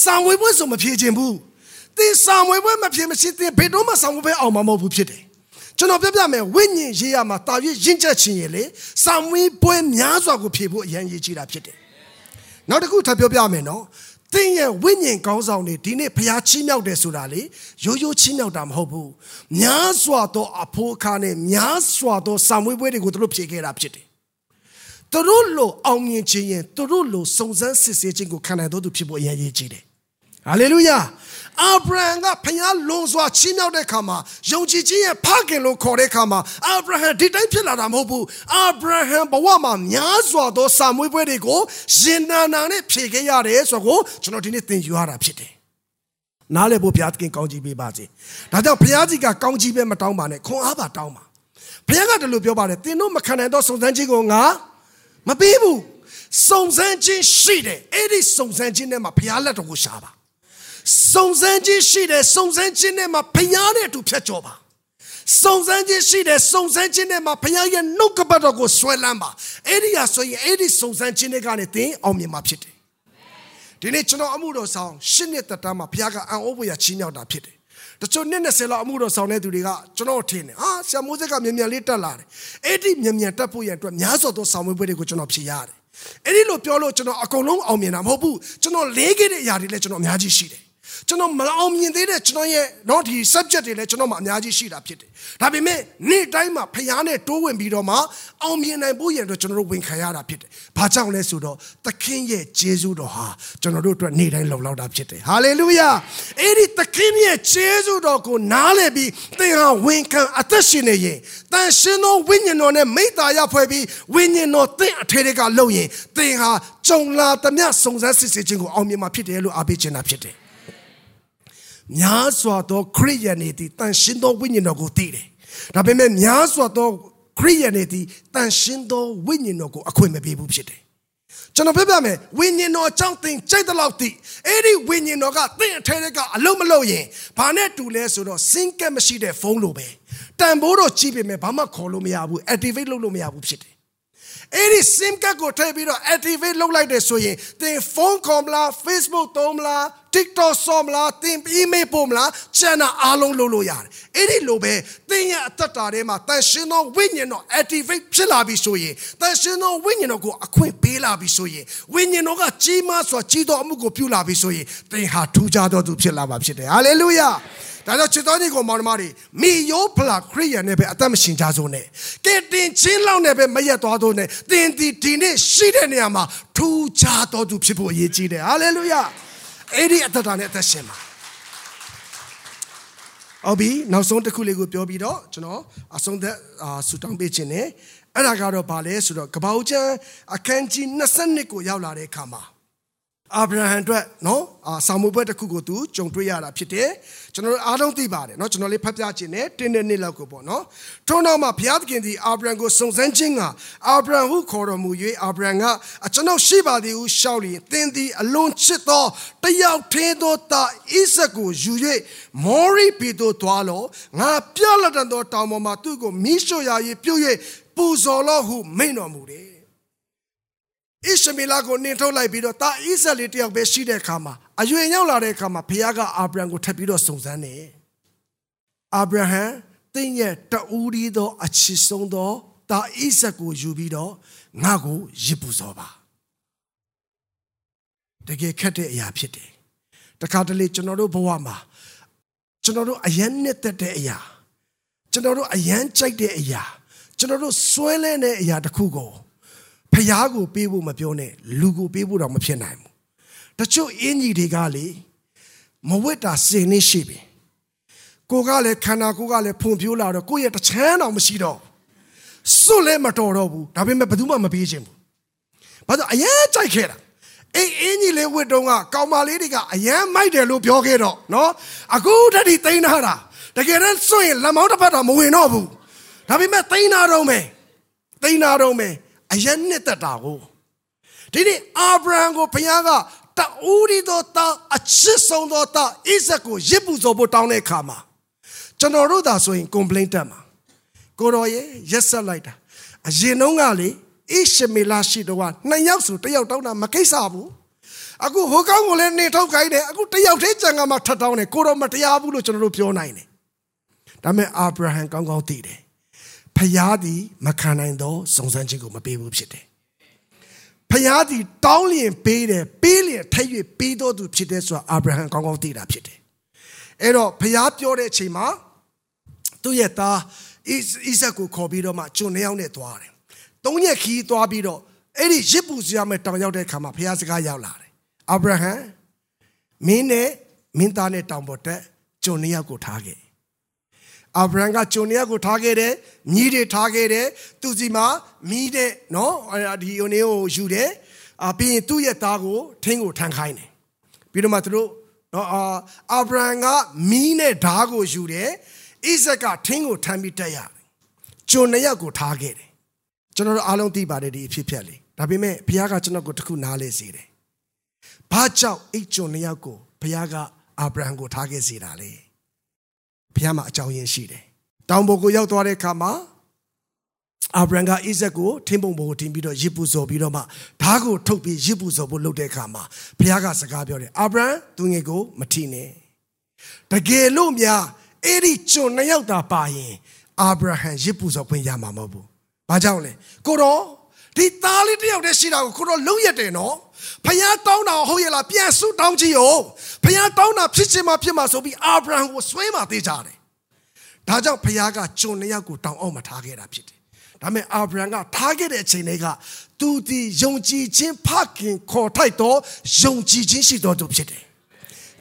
S2: စာမွေပွဲဆိုမဖြေချင်ဘူးသင်စာမွေပွဲမဖြေမရှိသင်ဘယ်တော့မှစာမွေပွဲအောင်မှာမဟုတ်ဘူးဖြစ်တယ်ကျွန်တော်ပြပြမယ်ဝိညာဉ်ရေးရမှာတာ၍ရင့်ကျက်ခြင်းရလေစာမွေးပွဲများစွာကိုဖြေဖို့အရန်ရေးကြည့်တာဖြစ်တယ်နောက်တစ်ခုထပ်ပြောပြမယ်နော် သင်ရဲ့ဝိညာဉ်ကောင်းဆောင်တွေဒီနေ့ဖျားချီးမြှောက်တယ်ဆိုတာလေရိုးရိုးချီးမြှောက်တာမဟုတ်ဘူးများစွာသောအဖိုးအခါနဲ့များစွာသောစာမွေးပွဲတွေကိုသူတို့ဖြေခဲ့တာဖြစ်တယ်သူတို့လိုအောင်မြင်ခြင်းရင်သူတို့လိုစုံစမ်းစစ်ဆေးခြင်းကိုခံနိုင်တော်သူဖြစ်ဖို့အရေးကြီးတယ် ဟာလေလုယာအာဗြဟံကဖျားလွန်စွာချီးမြှောက်တဲ့ခါမှာယုံကြည်ခြင်းရဲ့ဖခင်လို့ခေါ်တဲ့ခါမှာအာဗြဟံဒီတိုင်းဖြစ်လာတာမဟုတ်ဘူးအာဗြဟံဘဝမှာများစွာသောစာမွေးပွဲတွေကိုရင်နာနာနဲ့ဖြေခဲ့ရတယ်ဆိုတော့ကျွန်တော်ဒီနေ့သင်ယူရတာဖြစ်တယ်နားလည်ဖို့ဘုရားသခင်ကောင်းကြီးပေးပါစေဒါကြောင့်ဘုရားကြီးကကောင်းကြီးပဲမတောင်းပါနဲ့ခွန်အားပါတောင်းပါဘုရားကတလို့ပြောပါတယ်သင်တို့မခံနိုင်သောစုံစမ်းခြင်းကိုငါမပေးဘူးစုံစမ်းခြင်းရှိတယ်အဲ့ဒီစုံစမ်းခြင်းနဲ့မှာဘုရားလက်တော်ကိုရှာပါ စုံစမ်းခြင်းရှိတယ်စုံစမ်းခြင်းနဲ့မှဖျားတဲ့အတူဖြတ်ကျော်ပါစုံစမ်းခြင်းရှိတယ်စုံစမ်းခြင်းနဲ့မှဖျားရဲ့နှုတ်ကပတ်တော်ကိုဆွဲလန်းပါအဲ့ဒီဟာဆိုရင်အဲ့ဒီစုံစမ်းခြင်းတွေကနေသင်အောင်မြင်မှာဖြစ်တယ်ဒီနေ့ကျွန်တော်အမှုတော်ဆောင်ရှစ်နှစ်တတမှာဘုရားကအံ့ဩဖွယ်ရချီးမြှောက်တာဖြစ်တယ်တချို့နှစ်20လောက်အမှုတော်ဆောင်တဲ့သူတွေကကျွန်တော်ထင်တယ်ဟာဆရာမိုးစက်ကမြန်မြန်လေးတက်လာတယ်အဲ့ဒီမြန်မြန်တက်ဖို့ရအတွက်များစွာသောဆောင်မွေးပွဲတွေကိုကျွန်တော်ဖြေရတယ်အဲ့ဒီလိုပြောလို့ကျွန်တော်အကုန်လုံးအောင်မြင်တာမဟုတ်ဘူးကျွန်တော်လေးခဲ့တဲ့အရာတွေလည်းကျွန်တော်အများကြီးရှိတယ် ကျွန်တော်မအောင်မြင်သေးတဲ့ကျွန်တော်ရဲ့တော့ဒီ subject တွေလည်းကျွန်တော်မှအများကြီးရှိတာဖြစ်တယ်ဒါပေမဲ့နေ့တိုင်းမှာဖျားနဲ့တိုးဝင်ပြီးတော့မှအောင်မြင်နိုင်ဖို့ရန်အတွက်ကျွန်တော်တို့ဝင်ခံရတာဖြစ်တယ်ဘာကြောင့်လဲဆိုတော့သခင်ရဲ့ဂျေဇုတော်ဟာကျွန်တော်တို့အတွက်နေ့တိုင်းလုံလောက်တာဖြစ်တယ်ဟာလေလုယာအဲ့ဒီသခင်ရဲ့ဂျေဇုတော်ကိုနားလည်ပြီးသင်ဟာဝင်ခံအသက်ရှင်နေရင်တန်ရှင်သောဝိညာဉ်တော်နဲ့မိသားရဖွဲ့ပြီးဝိညာဉ်တော်သင်အထေတွေကလုံရင်သင်ဟာကြုံလာသမျှစုံစမ်းစစ်ဆေးခြင်းကိုအောင်မြင်မှာဖြစ်တယ်လို့အားပေးချင်တာဖြစ်တယ် များစွာသောခရိယန်တွေသည်တန်ရှင်းသောဝိညာဉ်တော်ကိုသိတယ်။ဒါပေမဲ့များစွာသောခရိယန်တွေသည်တန်ရှင်းသောဝိညာဉ်တော်ကိုအခွင့်မပေးဘူးဖြစ်တယ်။ကျွန်တော်ပြောပြမယ်ဝိညာဉ်တော်အကြောင်းသင်ကြိုက်တဲ့လောက်သိအဲ့ဒီဝိညာဉ်တော်ကသင်အထဲကအလုံးမလုံးရင်ဘာနဲ့တူလဲဆိုတော့စင်ကက်မရှိတဲ့ဖုန်းလိုပဲတန်ဖိုးတော့ကြီးပေမဲ့ဘာမှခေါ်လို့မရဘူး activate လုပ်လို့မရဘူးဖြစ်တယ်။ အဲ့ဒီ sim card ကိုထည့်ပြီးတော့ activate လုပ်လိုက်တယ်ဆိုရင်သင်ဖုန်းခေါ်မလား Facebook သုံးမလား TikTok ဆော့မလားသင် email ပို့မလား channel အားလုံးလုပ်လို့ရတယ်အဲ့ဒီလိုပဲသင်ရဲ့အသက်တာထဲမှာတန်ရှင်းသောဝိညာဉ်တော် activate ဖြစ်လာပြီဆိုရင်တန်ရှင်းသောဝိညာဉ်တော်ကိုအခွင့်ပေးလာပြီဆိုရင်ဝိညာဉ်တော်ကကြီးမားစွာကြီးသောအမှုကိုပြုလာပြီဆိုရင်သင်ဟာထူးခြားသောသူဖြစ်လာမှာဖြစ်တယ်ဟာလေလုယာ ဒါကြောင့်ချစ်တော်ညီကိုမောင်နှမတွေမိယောဖလာခရိယန်နဲ့ပဲအသက်မရှင်ကြစို့နဲ့ကဲတင်ချင်းလောက်နဲ့ပဲမရက်သွားသောနဲ့သင်ဒီဒီနေ့ရှိတဲ့နေရာမှာထူးခြားသောသူဖြစ်ဖို့အရေးကြီးတယ်ဟာလေလုယာအဲ့ဒီအသက်တာနဲ့အသက်ရှင်ပါဟုတ်ပြီနောက်ဆုံးတစ်ခုလေးကိုပြောပြီးတော့ကျွန်တော်အဆုံးသက်ဆူတောင်းပေးခြင်းနဲ့အဲ့ဒါကတော့ဗာလဲဆိုတော့ကပ္ပဦးချမ်းအခန်းကြီး22ကိုရောက်လာတဲ့အခါမှာ အာဗြဟံအတွက်နော်အာစာမှုပွဲတစ်ခုကိုသူကြုံတွေ့ရတာဖြစ်တယ်ကျွန်တော်တို့အားလုံးသိပါတယ်နော်ကျွန်တော်လေးဖတ်ပြခြင်းနဲ့တင်းတဲ့နှစ်လောက်ကိုပေါ့နော်ထို့နောက်မှာဘုရားသခင်သည်အာဗြဟံကိုစုံစမ်းခြင်းကအာဗြဟံဟုခေါ်တော်မူ၍အာဗြဟံကအကျွန်ုပ်ရှိပါသည်ဟုရှောက်လျင်သင်သည်အလွန်ချစ်သောတယောက်သေးသောသားဣဇက်ကိုယူ၍မောရိပီသို့သွားလောငါပြလက်တန်သောတောင်ပေါ်မှာသူ့ကိုမိရှုရာ၍ပြုတ်၍ပူဇော်လောဟုမိန့်တော်မူတယ် ဣရှမေလကိုနင်ထုတ်လိုက်ပြီးတော့တာဣဇက်လေးတယောက်ပဲရှိတဲ့အခါမှာအရွယ်ရောက်လာတဲ့အခါမှာဘုရားကအာဗြဟံကိုထပ်ပြီးတော့စုံစမ်းတယ်အာဗြဟံတင်းရဲ့တူရီသောအချစ်ဆုံးသောတာဣဇက်ကိုယူပြီးတော့ငါကိုရစ်ပူစောပါတကယ်ခက်တဲ့အရာဖြစ်တယ်တခါတလေကျွန်တော်တို့ဘဝမှာကျွန်တော်တို့အယမ်းနဲ့တက်တဲ့အရာကျွန်တော်တို့အယမ်းကြိုက်တဲ့အရာကျွန်တော်တို့စွဲလဲတဲ့အရာတစ်ခုကို ဖျားကိုပေးဖို့မပြောနဲ့လူကိုပေးဖို့တော့မဖြစ်နိုင်ဘူးတချို့အင်းကြီးတွေကလေမဝတ်တာစင်နေရှိပြီကိုကလည်းခန္ဓာကိုယ်ကလည်းဖွံ့ဖြိုးလာတော့ကိုယ့်ရဲ့တချမ်းတော်မရှိတော့စွတ်လည်းမတော်တော့ဘူးဒါပေမဲ့ဘယ်သူမှမပေးခြင်းဘူးဘာလို့အရန်ကြိုက်ခဲ့တာအေးအင်းကြီးလေးဝတ်တုံးကကောင်မလေးတွေကအရန်မိုက်တယ်လို့ပြောခဲ့တော့နော်အခုတည်းသိမ်းထားတာတကယ်တော့စွန့်ရင်လက်မောင်းတစ်ဖက်တော့မဝင်တော့ဘူးဒါပေမဲ့သိမ်းထားတော့မယ်သိမ်းထားတော့မယ် အယက်နှစ်သက်တာကိုဒီနေ့အာဗြဟံကိုဘုရားကတူရီသောတာအချစ်ဆုံးသောတာဣဇက်ကိုရစ်ပူဇော်ဖို့တောင်းတဲ့အခါမှာကျွန်တော်တို့သာဆိုရင် complaint တက်မှာကိုတော်ရဲ့ရက်ဆက်လိုက်တာအရင်တုန်းကလေဣရှမေလရှိတော့ကနှစ်ယောက်ဆိုတစ်ယောက်တောင်းတာမကိစ္စဘူးအခုဟိုကောင်းကိုလည်းနေထုတ်ခိုင်းတယ်အခုတယောက်တည်းကြံကမှထပ်တောင်းတယ်ကိုတော့မတရားဘူးလို့ကျွန်တော်တို့ပြောနိုင်တယ်ဒါပေမဲ့အာဗြဟံကောင်းကောင်းသိတယ် ဖျားသည်မခံနိုင်သောစုံစမ်းခြင်းကိုမပေးဘူးဖြစ်တယ်ဖျားသည်တောင်းလျင်ပေးတယ်ပေးလျင်ထည့်၍ပေးတော်သူဖြစ်တယ်ဆိုတာအာဗြဟံကောင်းကောင်းသိတာဖြစ်တယ်အဲ့တော့ဖျားပြောတဲ့အချိန်မှာသူ့ရဲ့သားဣဇက်ကိုခေါ်ပြီးတော့မှကျွန်နှစ်ယောက်နဲ့သွားတယ်သုံးရက်ခီးသွားပြီးတော့အဲ့ဒီရစ်ပူစရာမဲ့တောင်ရောက်တဲ့အခါမှာဖျားစကားရောက်လာတယ်အာဗြဟံမင်းနဲ့မင်းသားနဲ့တောင်ပေါ်တက်ကျွန်နှစ်ယောက်ကိုထားခဲ့ အာဗြဟံကဂျုံနီယာကိုထားခဲ့တယ်မြီးတွေထားခဲ့တယ်သူစီမှာမြီးတဲ့နော်ဒီဟိုနေကိုယူတယ်အာပြီးရင်သူ့ရဲ့သားကိုထင်းကိုထမ်းခိုင်းတယ်ပြီးတော့မှသူတို့နော်အာအာဗြဟံကမီးနဲ့ဓားကိုယူတယ်ဣဇက်ကထင်းကိုထမ်းပြီးတက်ရတယ်ဂျုံနှစ်ယောက်ကိုထားခဲ့တယ်ကျွန်တော်တို့အားလုံးသိပါတယ်ဒီအဖြစ်ဖြစ်လေးဒါပေမဲ့ဘုရားကကျွန်တော်ကိုတခုနားလဲစေတယ်ဘာကြောင့်အဲ့ဂျုံနှစ်ယောက်ကိုဘုရားကအာဗြဟံကိုထားခဲ့စေတာလဲ ဘုရားမှာအကြောင်းရင်းရှိတယ်။တောင်ပေါ်ကိုရောက်သွားတဲ့အခါမှာအာဗြဟံကအိဇက်ကိုထင်းပုံပေါ်ကိုတင်ပြီးတော့ရစ်ပူဇော်ပြီးတော့မှဓားကိုထုတ်ပြီးရစ်ပူဇော်ဖို့လုပ်တဲ့အခါမှာဘုရားကစကားပြောတယ်အာဗြဟံသူငယ်ကိုမထိနဲ့တကယ်လို့များအဲ့ဒီကျွန်နှစ်ယောက်သာပါရင်အာဗြဟံရစ်ပူဇော်ခွင့်ရမှာမဟုတ်ဘူး။ဘာကြောင့်လဲကိုတော့ဒီသားလေးတယောက်တည်းရှိတာကိုကိုတော့လုံးရက်တယ်နော် ဖခင်တောင်းတာဟုတ်ရဲ့လားပြန်ဆုတောင်းကြည့်ရောဖခင်တောင်းတာဖြစ်ချင်မှဖြစ်မှာဆိုပြီးအာဗြဟံကိုဆွဲမှသေးကြတယ်ဒါကြောင့်ဖခင်ကကျွန်နှစ်ယောက်ကိုတောင်းအောင်မထားခဲ့တာဖြစ်တယ်ဒါပေမဲ့အာဗြဟံကထားခဲ့တဲ့အချိန်တွေကသူဒီယုံကြည်ခြင်းဖခင်ခေါ်ထိုက်တော့ယုံကြည်ခြင်းရှိတော်သူဖြစ်တယ်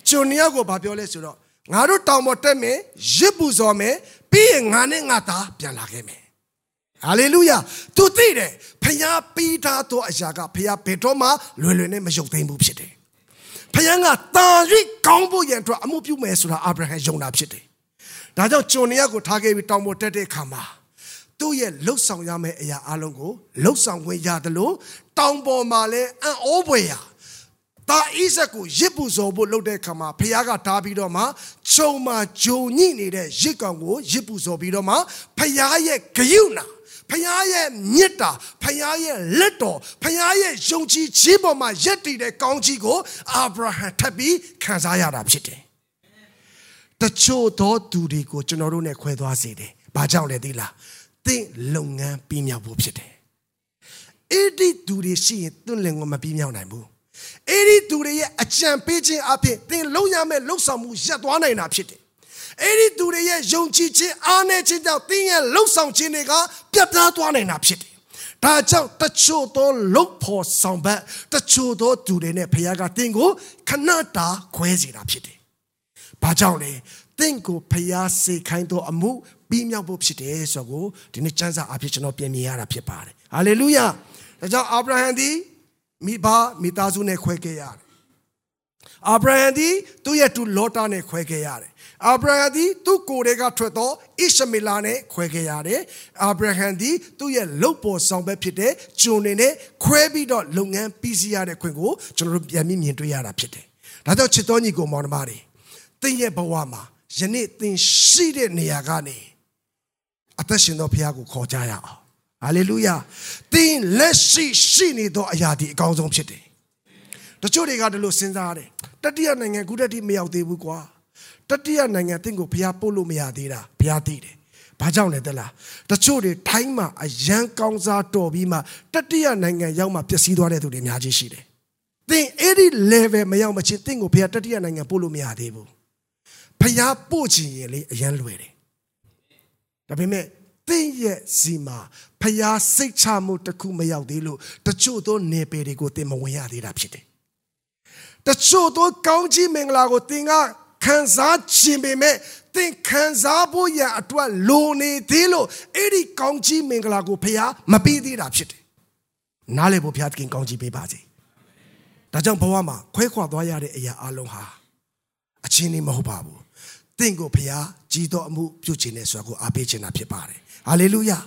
S2: ကျွန်နှစ်ယောက်ကိုဗာပြောလဲဆိုတော့ငါတို့တောင်းပေါ်တက်မယ်ရစ်ပူဇော်မယ်ပြီးရင်ငါနဲ့ငါသားပြန်လာခဲ့မယ် ဟာလေလုယာသူသိတယ်ဖခင်ပေးထားသောအရာကဖခင်ဘယ်တော့မှလွယ်လွယ်နဲ့မယုံသိမ်းဘူးဖြစ်တယ်ဖခင်ကတာရိကောင်းဖို့ရန်အတွက်အမှုပြုမယ်ဆိုတာအာဗြဟံယုံတာဖြစ်တယ်ဒါကြောင့်ကျွန်နေရကိုထားခဲ့ပြီးတောင်ပေါ်တက်တဲ့အခါမှာသူ့ရဲ့လှုပ်ဆောင်ရမယ့်အရာအလုံးကိုလှုပ်ဆောင်ခွင့်ရတယ်လို့တောင်ပေါ်မှာလည်းအံ့ဩဖွယ်ရာတာဣဇက်ကိုရစ်ပူဇော်ဖို့လုပ်တဲ့အခါမှာဖခင်ကတားပြီးတော့မှခြုံမှာဂျုံညိနေတဲ့ရစ်ကောင်ကိုရစ်ပူဇော်ပြီးတော့မှဖခင်ရဲ့ဂယုဏ ဖဖခင်ရဲ့မြတ်တာဖခင်ရဲ့လက်တော်ဖခင်ရဲ့ယုံကြည်ခြင်းပေါ်မှာယက်တည်တဲ့ကောင်းကြီးကိုအာဗြဟံထပ်ပြီးခံစားရတာဖြစ်တယ်တချို့သောသူတွေကိုကျွန်တော်တို့ ਨੇ ခွဲသွားစေတယ်။ဘာကြောင့်လဲသိလား။သင်လုပ်ငန်းပြီးမြောက်ဖို့ဖြစ်တယ်။အဲ့ဒီသူတွေရှိရင်သူ့လင်ကိုမပြီးမြောက်နိုင်ဘူး။အဲ့ဒီသူတွေရဲ့အကြံပေးခြင်းအပြင်သင်လုံရမဲ့လှုပ်ဆောင်မှုရပ်သွားနိုင်တာဖြစ်တယ်။ အဲ့ဒီသူတွေရဲ့ယုံကြည်ခြင်းအားနည်းခြင်းကြောင့်သင်ရဲ့လှုပ်ဆောင်ခြင်းတွေကပြတ်သားသွားနိုင်တာဖြစ်တယ်။ဒါကြောင့်တချို့သောလုတ်ဖို့ဆောင်ဘက်တချို့သောသူတွေနဲ့ဖခင်ကသင်ကိုခဏတာခွဲစေတာဖြစ်တယ်။ဘာကြောင့်လဲတင့်ကိုဖျားစေခိုင်းသောအမှုပြီးမြောက်ဖို့ဖြစ်တယ်ဆိုတော့ဒီနေ့ကျမ်းစာအဖြစ်ကျွန်တော်ပြင်မြင်ရတာဖြစ်ပါတယ်ဟာလေလုယာဒါကြောင့်အာဗြဟံသည်မိဘမိသားစုနဲ့ခွဲခဲ့ရတယ်အာဗြဟံသည်သူ့ရဲ့တူလောတာနဲ့ခွဲခဲ့ရတယ် အာဗြဟံသည်သူ့ကိုယ်တွေကထွက်သောဣရှမေလာနဲ့ခွဲခဲ့ရတယ်အာဗြဟံသည်သူ့ရဲ့လုတ်ပေါ်ဆောင်ဘက်ဖြစ်တဲ့ဂျုံနေနဲ့ခွဲပြီးတော့လုပ်ငန်းပြီးစီးရတဲ့ခွင့်ကိုကျွန်တော်တို့ပြန်မြင်တွေ့ရတာဖြစ်တယ်ဒါကြောင့်ချစ်တော်ညီကိုမောင်နှမတွေသင်ရဲ့ဘဝမှာယနေ့သင်ရှိတဲ့နေရာကနေအသက်ရှင်သောဘုရားကိုခေါ်ကြရအောင်ဟာလေလုယာသင်လက်ရှိရှိနေသောအရာဒီအကောင်းဆုံးဖြစ်တယ်တချို့တွေကဒီလိုစဉ်းစားရတယ်တတိယနိုင်ငံခုတတိမရောက်သေးဘူးကွာ တတိယနိုင်ငံသင်ကိုဘုရားပို့လို့မရသေးတာဘုရားသိတယ်ဘာကြောင့်လဲတလားတချို့တွေထိုင်းမှာအရန်ကောင်းစားတော်ပြီးမှတတိယနိုင်ငံရောက်မှပျက်စီးသွားတဲ့သူတွေအများကြီးရှိတယ်သင်အဲ့ဒီ level မရောက်မချင်းသင်ကိုဘုရားတတိယနိုင်ငံပို့လို့မရသေးဘူးဖျားပို့ချင်ရင်လေအရန်လွယ်တယ်ဒါပေမဲ့သင်ရဲ့စီမှာဖျားစိတ်ချမှုတစ်ခုမရောက်သေးလို့တချို့သောနေပယ်တွေကိုသင်မဝင်ရသေးတာဖြစ်တယ်တချို့သောကောင်းကြီးမင်္ဂလာကိုသင်က ခံစားခြင်းပေမဲ့သင်ခံစားဖို့ရအတွက်လိုနေသေးလို့အဲ့ဒီကောင်းကြီးမင်္ဂလာကိုဖျားမပေးသေးတာဖြစ်တယ်နားလေဖို့ဖျားသခင်ကောင်းကြီးပေးပါစေဒါကြောင့်ဘဝမှာခွဲခွာသွားရတဲ့အရာအလုံးဟာအချင်းနေမဟုတ်ပါဘူးတင့်ကိုဖျားကြီးတော်အမှုပြုခြင်းနဲ့ဆိုတာကိုအားပေးခြင်းတာဖြစ်ပါတယ်ဟာလေလုယာ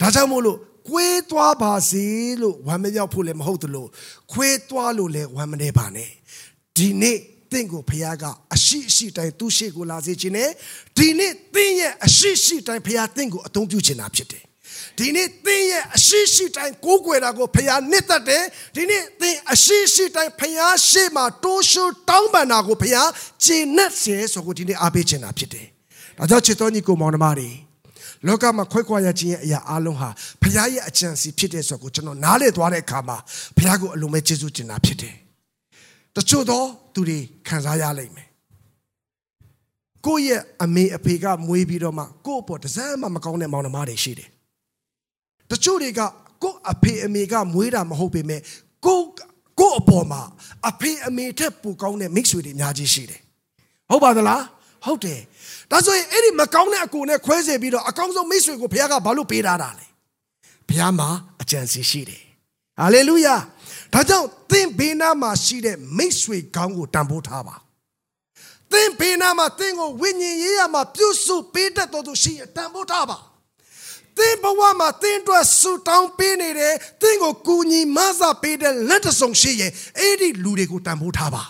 S2: ဒါကြောင့်မို့လို့ခွေးသွားပါစေလို့ဝမ်းမရောက်ဖို့လည်းမဟုတ်သလိုခွေးသွားလို့လည်းဝမ်းမနေပါနဲ့ဒီနေ့ တင့်ကိုဖခင်ကအရှိရှိတိုင်းသူ့ရှိကိုလာစေခြင်းနဲ့ဒီနေ့သင်ရဲ့အရှိရှိတိုင်းဖခင်တင့်ကိုအသုံးပြုခြင်းတာဖြစ်တယ်ဒီနေ့သင်ရဲ့အရှိရှိတိုင်းကိုးကွယ်တာကိုဖခင်နှစ်သက်တယ်ဒီနေ့သင်အရှိရှိတိုင်းဖခင်ရှေ့မှာတိုးရှိုးတောင်းပန်တာကိုဖခင်ကျေနပ်စေဆိုကိုဒီနေ့အားပေးခြင်းတာဖြစ်တယ်ဒါကြောင့်ချစ်တော်ညီကိုမောင်နှမတွေလောကမှာခွဲခွာရခြင်းရဲ့အရာအလုံးဟာဖခင်ရဲ့အကြံစီဖြစ်တဲ့ဆိုကိုကျွန်တော်နားလည်သွားတဲ့အခါမှာဖခင်ကိုအလုံးမဲ့ကျေးဇူးတင်တာဖြစ်တယ်တချို့သော သူတွေခံစားရလိမ့်မယ်ကိုယ့်ရဲ့အမေအဖေကမွေးပြီးတော့မှကိုယ့်အပေါ်တစမ်းမှမကောင်းတဲ့မောင်နှမတွေရှိတယ်တချို့တွေကကိုယ့်အဖေအမေကမွေးတာမဟုတ်ပေမဲ့ကိုကိုယ့်အပေါ်မှာအဖေအမေထက်ပိုကောင်းတဲ့မိတ်ဆွေတွေအများကြီးရှိတယ်ဟုတ်ပါသလားဟုတ်တယ်ဒါဆိုရင်အဲ့ဒီမကောင်းတဲ့အကူနဲ့ခွဲစေပြီးတော့အကောင်းဆုံးမိတ်ဆွေကိုဘုရားကဘာလို့ပေးထားတာလဲဘုရားမှာအကြံစီရှိတယ်ဟာလေလုယာ ဒါကြောင့်သင်ဘေးနားမှာရှိတဲ့မိတ်ဆွေကောင်းကိုတန်ဖိုးထားပါသင်ဘေးနားမှာသင်ကိုဝိညာဉ်ရေးရမှာပြုစုပေးတတ်တော်သူရှိရတန်ဖိုးထားပါသင်ဘဝမှာသင်အတွက်ဆူတောင်းပေးနေတယ်သင်ကိုကူညီမဆပေးတဲ့လက်တဆုံရှိရင်အဲ့ဒီလူတွေကိုတန်ဖိုးထားပါ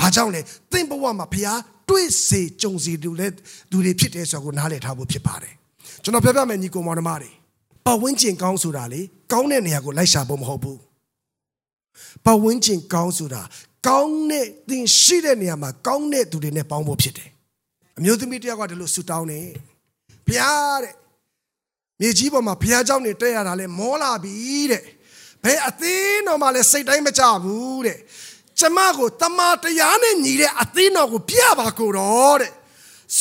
S2: ဘာကြောင့်လဲသင်ဘဝမှာဖခင်တွေ့စေကြုံစေသူလဲသူတွေဖြစ်တယ်ဆိုတော့နားလည်ထားဖို့ဖြစ်ပါတယ်ကျွန်တော်ပြောပြမယ်ညီကောင်မောင်နှမတွေပတ်ဝန်းကျင်ကောင်းဆိုတာလေကောင်းတဲ့နေရာကိုလိုက်ရှာဖို့မဟုတ်ဘူး ပတ်ဝန်းကျင်ကောင်းဆိုတာကောင်းတဲ့သင်ရှိတဲ့နေရာမှာကောင်းတဲ့သူတွေနဲ့ပေါင်းဖို့ဖြစ်တယ်အမျိုးသမီးတယောက်ကဒီလိုဆူတောင်းနေဘုရားတဲ့မြေကြီးပေါ်မှာဘုရားเจ้าနေတက်ရတာလဲမောလာပြီတဲ့ဘယ်အသင်းတော်မှလည်းစိတ်တိုင်းမကြဘူးတဲ့ကျမကိုတမန်တရားနဲ့ညီတဲ့အသင်းတော်ကိုပြပါကိုတော့တဲ့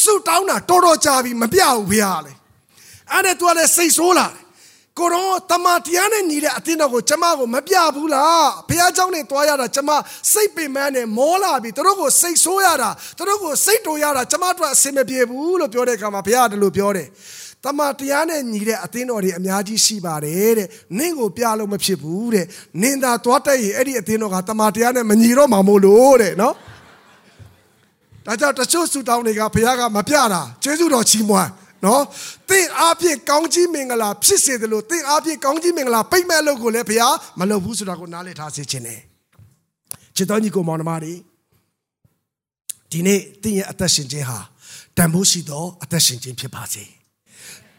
S2: ဆုတောင်းတာတော်တော်ကြာပြီမပြဘူးဘုရားလေအဲ့ဒါသူကလည်းစိတ်ဆိုးလာတယ် ကိုတော့တမန်တရားနဲ့ညီတဲ့အသင်းတော်ကိုကျမကိုမပြဘူးလားဘုရားเจ้าနဲ့တွားရတာကျမစိတ်ပင်ပန်းနဲ့မောလာပြီသူတို့ကိုစိတ်ဆိုးရတာသူတို့ကိုစိတ်တူရတာကျမတို့အဆင်မပြေဘူးလို့ပြောတဲ့အခါမှာဘုရားကဒီလိုပြောတယ်တမန်တရားနဲ့ညီတဲ့အသင်းတော်တွေအများကြီးရှိပါတယ်တဲ့နင့်ကိုပြလို့မဖြစ်ဘူးတဲ့နင်သာသွားတက်ရင်အဲ့ဒီအသင်းတော်ကတမန်တရားနဲ့မညီတော့မှာမို့လို့တဲ့နော်ဒါကြောင့်တချို့ဆူတောင်းတွေကဘုရားကမပြတာကျေးဇူးတော်ချီးမွမ်း နော်သင်အားဖြင့်ကောင်းကြီးမင်္ဂလာဖြစ်စေတယ်လို့သင်အားဖြင့်ကောင်းကြီးမင်္ဂလာပိတ်မဲ့လို့ကိုလည်းဘုရားမလုပ်ဘူးဆိုတာကိုနားလည်ထားစေခြင်းနဲ့ချစ်တော်ညီကိုမောင်နှမတွေဒီနေ့သင်ရဲ့အသက်ရှင်ခြင်းဟာတန်ဖိုးရှိသောအသက်ရှင်ခြင်းဖြစ်ပါစေ။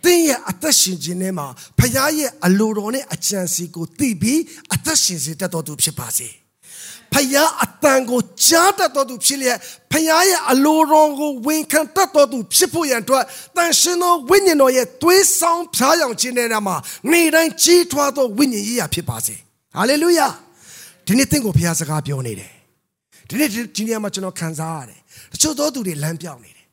S2: သင်ရဲ့အသက်ရှင်ခြင်းထဲမှာဖခင်ရဲ့အလိုတော်နဲ့အကြံစီကိုသိပြီးအသက်ရှင်စေတတ်တော်သူဖြစ်ပါစေ ဖခင်အတန်ကိုကြားတတ်တော်သူဖြစ်လျက်ဖခင်ရဲ့အလိုတော်ကိုဝန်ခံတတ်တော်သူဖြစ်ဖို့ရန်အတွက်တန်ရှင်သောဝိညာဉ်တော်ရဲ့သွေးဆောင်ဖြားယောင်ခြင်းထဲမှာနေတိုင်းကြီးထွားသောဝိညာဉ်ရေးရဖြစ်ပါစေဟာလေလုယာဒီနေ့သင်ကိုဖခင်စကားပြောနေတယ်ဒီနေ့ဒီနေ့မှာကျွန်တော်ခံစားရတယ်တချို့သောသူတွေလမ်းပြောင်းနေတယ်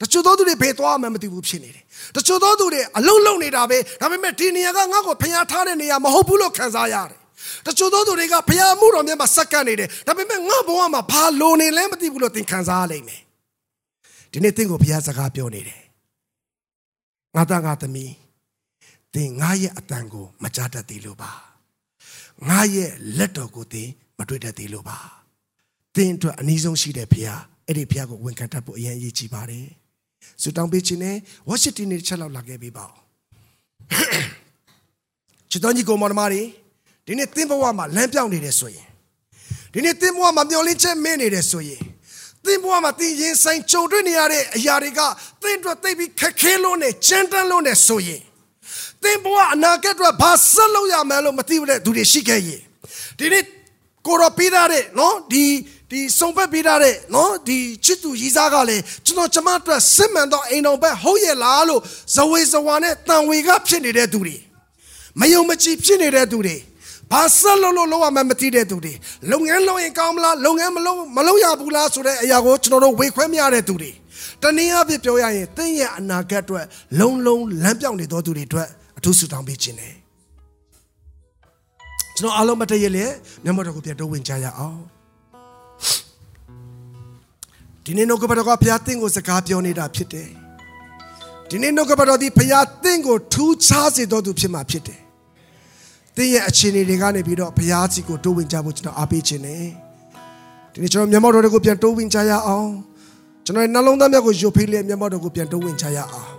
S2: တချို့သောသူတွေဘယ်သွားမှမသိဘူးဖြစ်နေတယ်တချို့သောသူတွေအလုံးလုံးနေတာပဲဒါပေမဲ့ဒီနေရာကငါ့ကိုဖျားထားတဲ့နေရာမဟုတ်ဘူးလို့ခံစားရတယ် တချို့သောသူတွေကဖျားမှုတော်မြတ်မှာစက္ကန့်နေတယ်ဒါပေမဲ့ငါ့ဘဝမှာဘာလိုနေလဲမသိဘူးလို့သင်ခံစားရလိမ့်မယ်ဒီနေ့သင်ကိုဖျားစကားပြောနေတယ်ငါသားငါသမီးသင်ငါရဲ့အတန်ကိုမကြားတတ်သေးလို့ပါငါရဲ့လက်တော်ကိုသင်မတွေ့တတ်သေးလို့ပါသင်အတွက်အနည်းဆုံးရှိတဲ့ဖျားအဲ့ဒီဖျားကိုဝန်ခံတတ်ဖို့အရင်အရေးကြီးပါတယ်ဆူတောင်းပေးခြင်းနဲ့ဝါရှင်တန်နဲ့ချက်လောက်လာခဲ့ပေးပါဦးချစ်တော်ညီကောင်မတော်တွေ ဒီနေ့သင်ဘဝမှာလမ်းပြောင်းနေတယ်ဆိုရင်ဒီနေ့သင်ဘဝမှာမျောလင်းချက်မင်းနေတယ်ဆိုရင်သင်ဘဝမှာသင်ရင်ဆိုင်ကြုံတွေ့နေရတဲ့အရာတွေကသင်အတွက်သိပြီးခက်ခဲလို့နဲ့ကြမ်းတမ်းလို့နဲ့ဆိုရင်သင်ဘဝအနာဂတ်အတွက်ဘာဆက်လုပ်ရမလဲလို့မသိဘူးတဲ့သူတွေရှိခဲ့ရင်ဒီနေ့ကိုရောပေးထားတဲ့နော်ဒီဒီစုံဘက်ပေးထားတဲ့နော်ဒီချစ်သူရီစားကလည်းကျွန်တော်ကျမအတွက်စစ်မှန်တော့အိမ်တော်ဘက်ဟုတ်ရဲ့လားလို့ဇဝေဇဝါနဲ့တန်ဝေကဖြစ်နေတဲ့သူတွေမယုံမကြည်ဖြစ်နေတဲ့သူတွေ ဘာဆက်လို့လို့လောက်ရမှမသိတဲ့သူတွေလုပ်ငန်းလုပ်ရင်ကောင်းမလားလုပ်ငန်းမလုပ်မလုပ်ရဘူးလားဆိုတဲ့အရာကိုကျွန်တော်တို့ဝေခွဲမရတဲ့သူတွေတနည်းအားဖြင့်ပြောရရင်သင်ရဲ့အနာဂတ်အတွက်လုံလုံလမ်းပြောင်းနေသောသူတွေအတွက်အထူးဆုတောင်းပေးခြင်းတယ်ကျွန်တော်အားလုံးမတည့်ရလေမျက်မှောက်တော်ကိုပြန်တိုးဝင်ကြရအောင်ဒီနေ့နှုတ်ကပတော်ကဘုရားသင်ကိုစကားပြောနေတာဖြစ်တယ်ဒီနေ့နှုတ်ကပတော်ဒီဘုရားသင်ကိုထူးခြားစေတော်သူဖြစ်မှာဖြစ်တယ် သင်ရဲ့အခြေအနေတွေကနေပြီးတော့ဘုရားစီကိုတိုးဝင်ကြဖို့ကျွန်တော်အားပေးခြင်းနဲ့ဒီနေ့ကျွန်တော်မျက်မှောက်တော်တွေကိုပြန်တိုးဝင်ကြရအောင်ကျွန်တော်ရဲ့နှလုံးသားများကိုယုတ်ဖိလျက်မျက်မှောက်တော်ကိုပြန်တိုးဝင်ကြရအောင်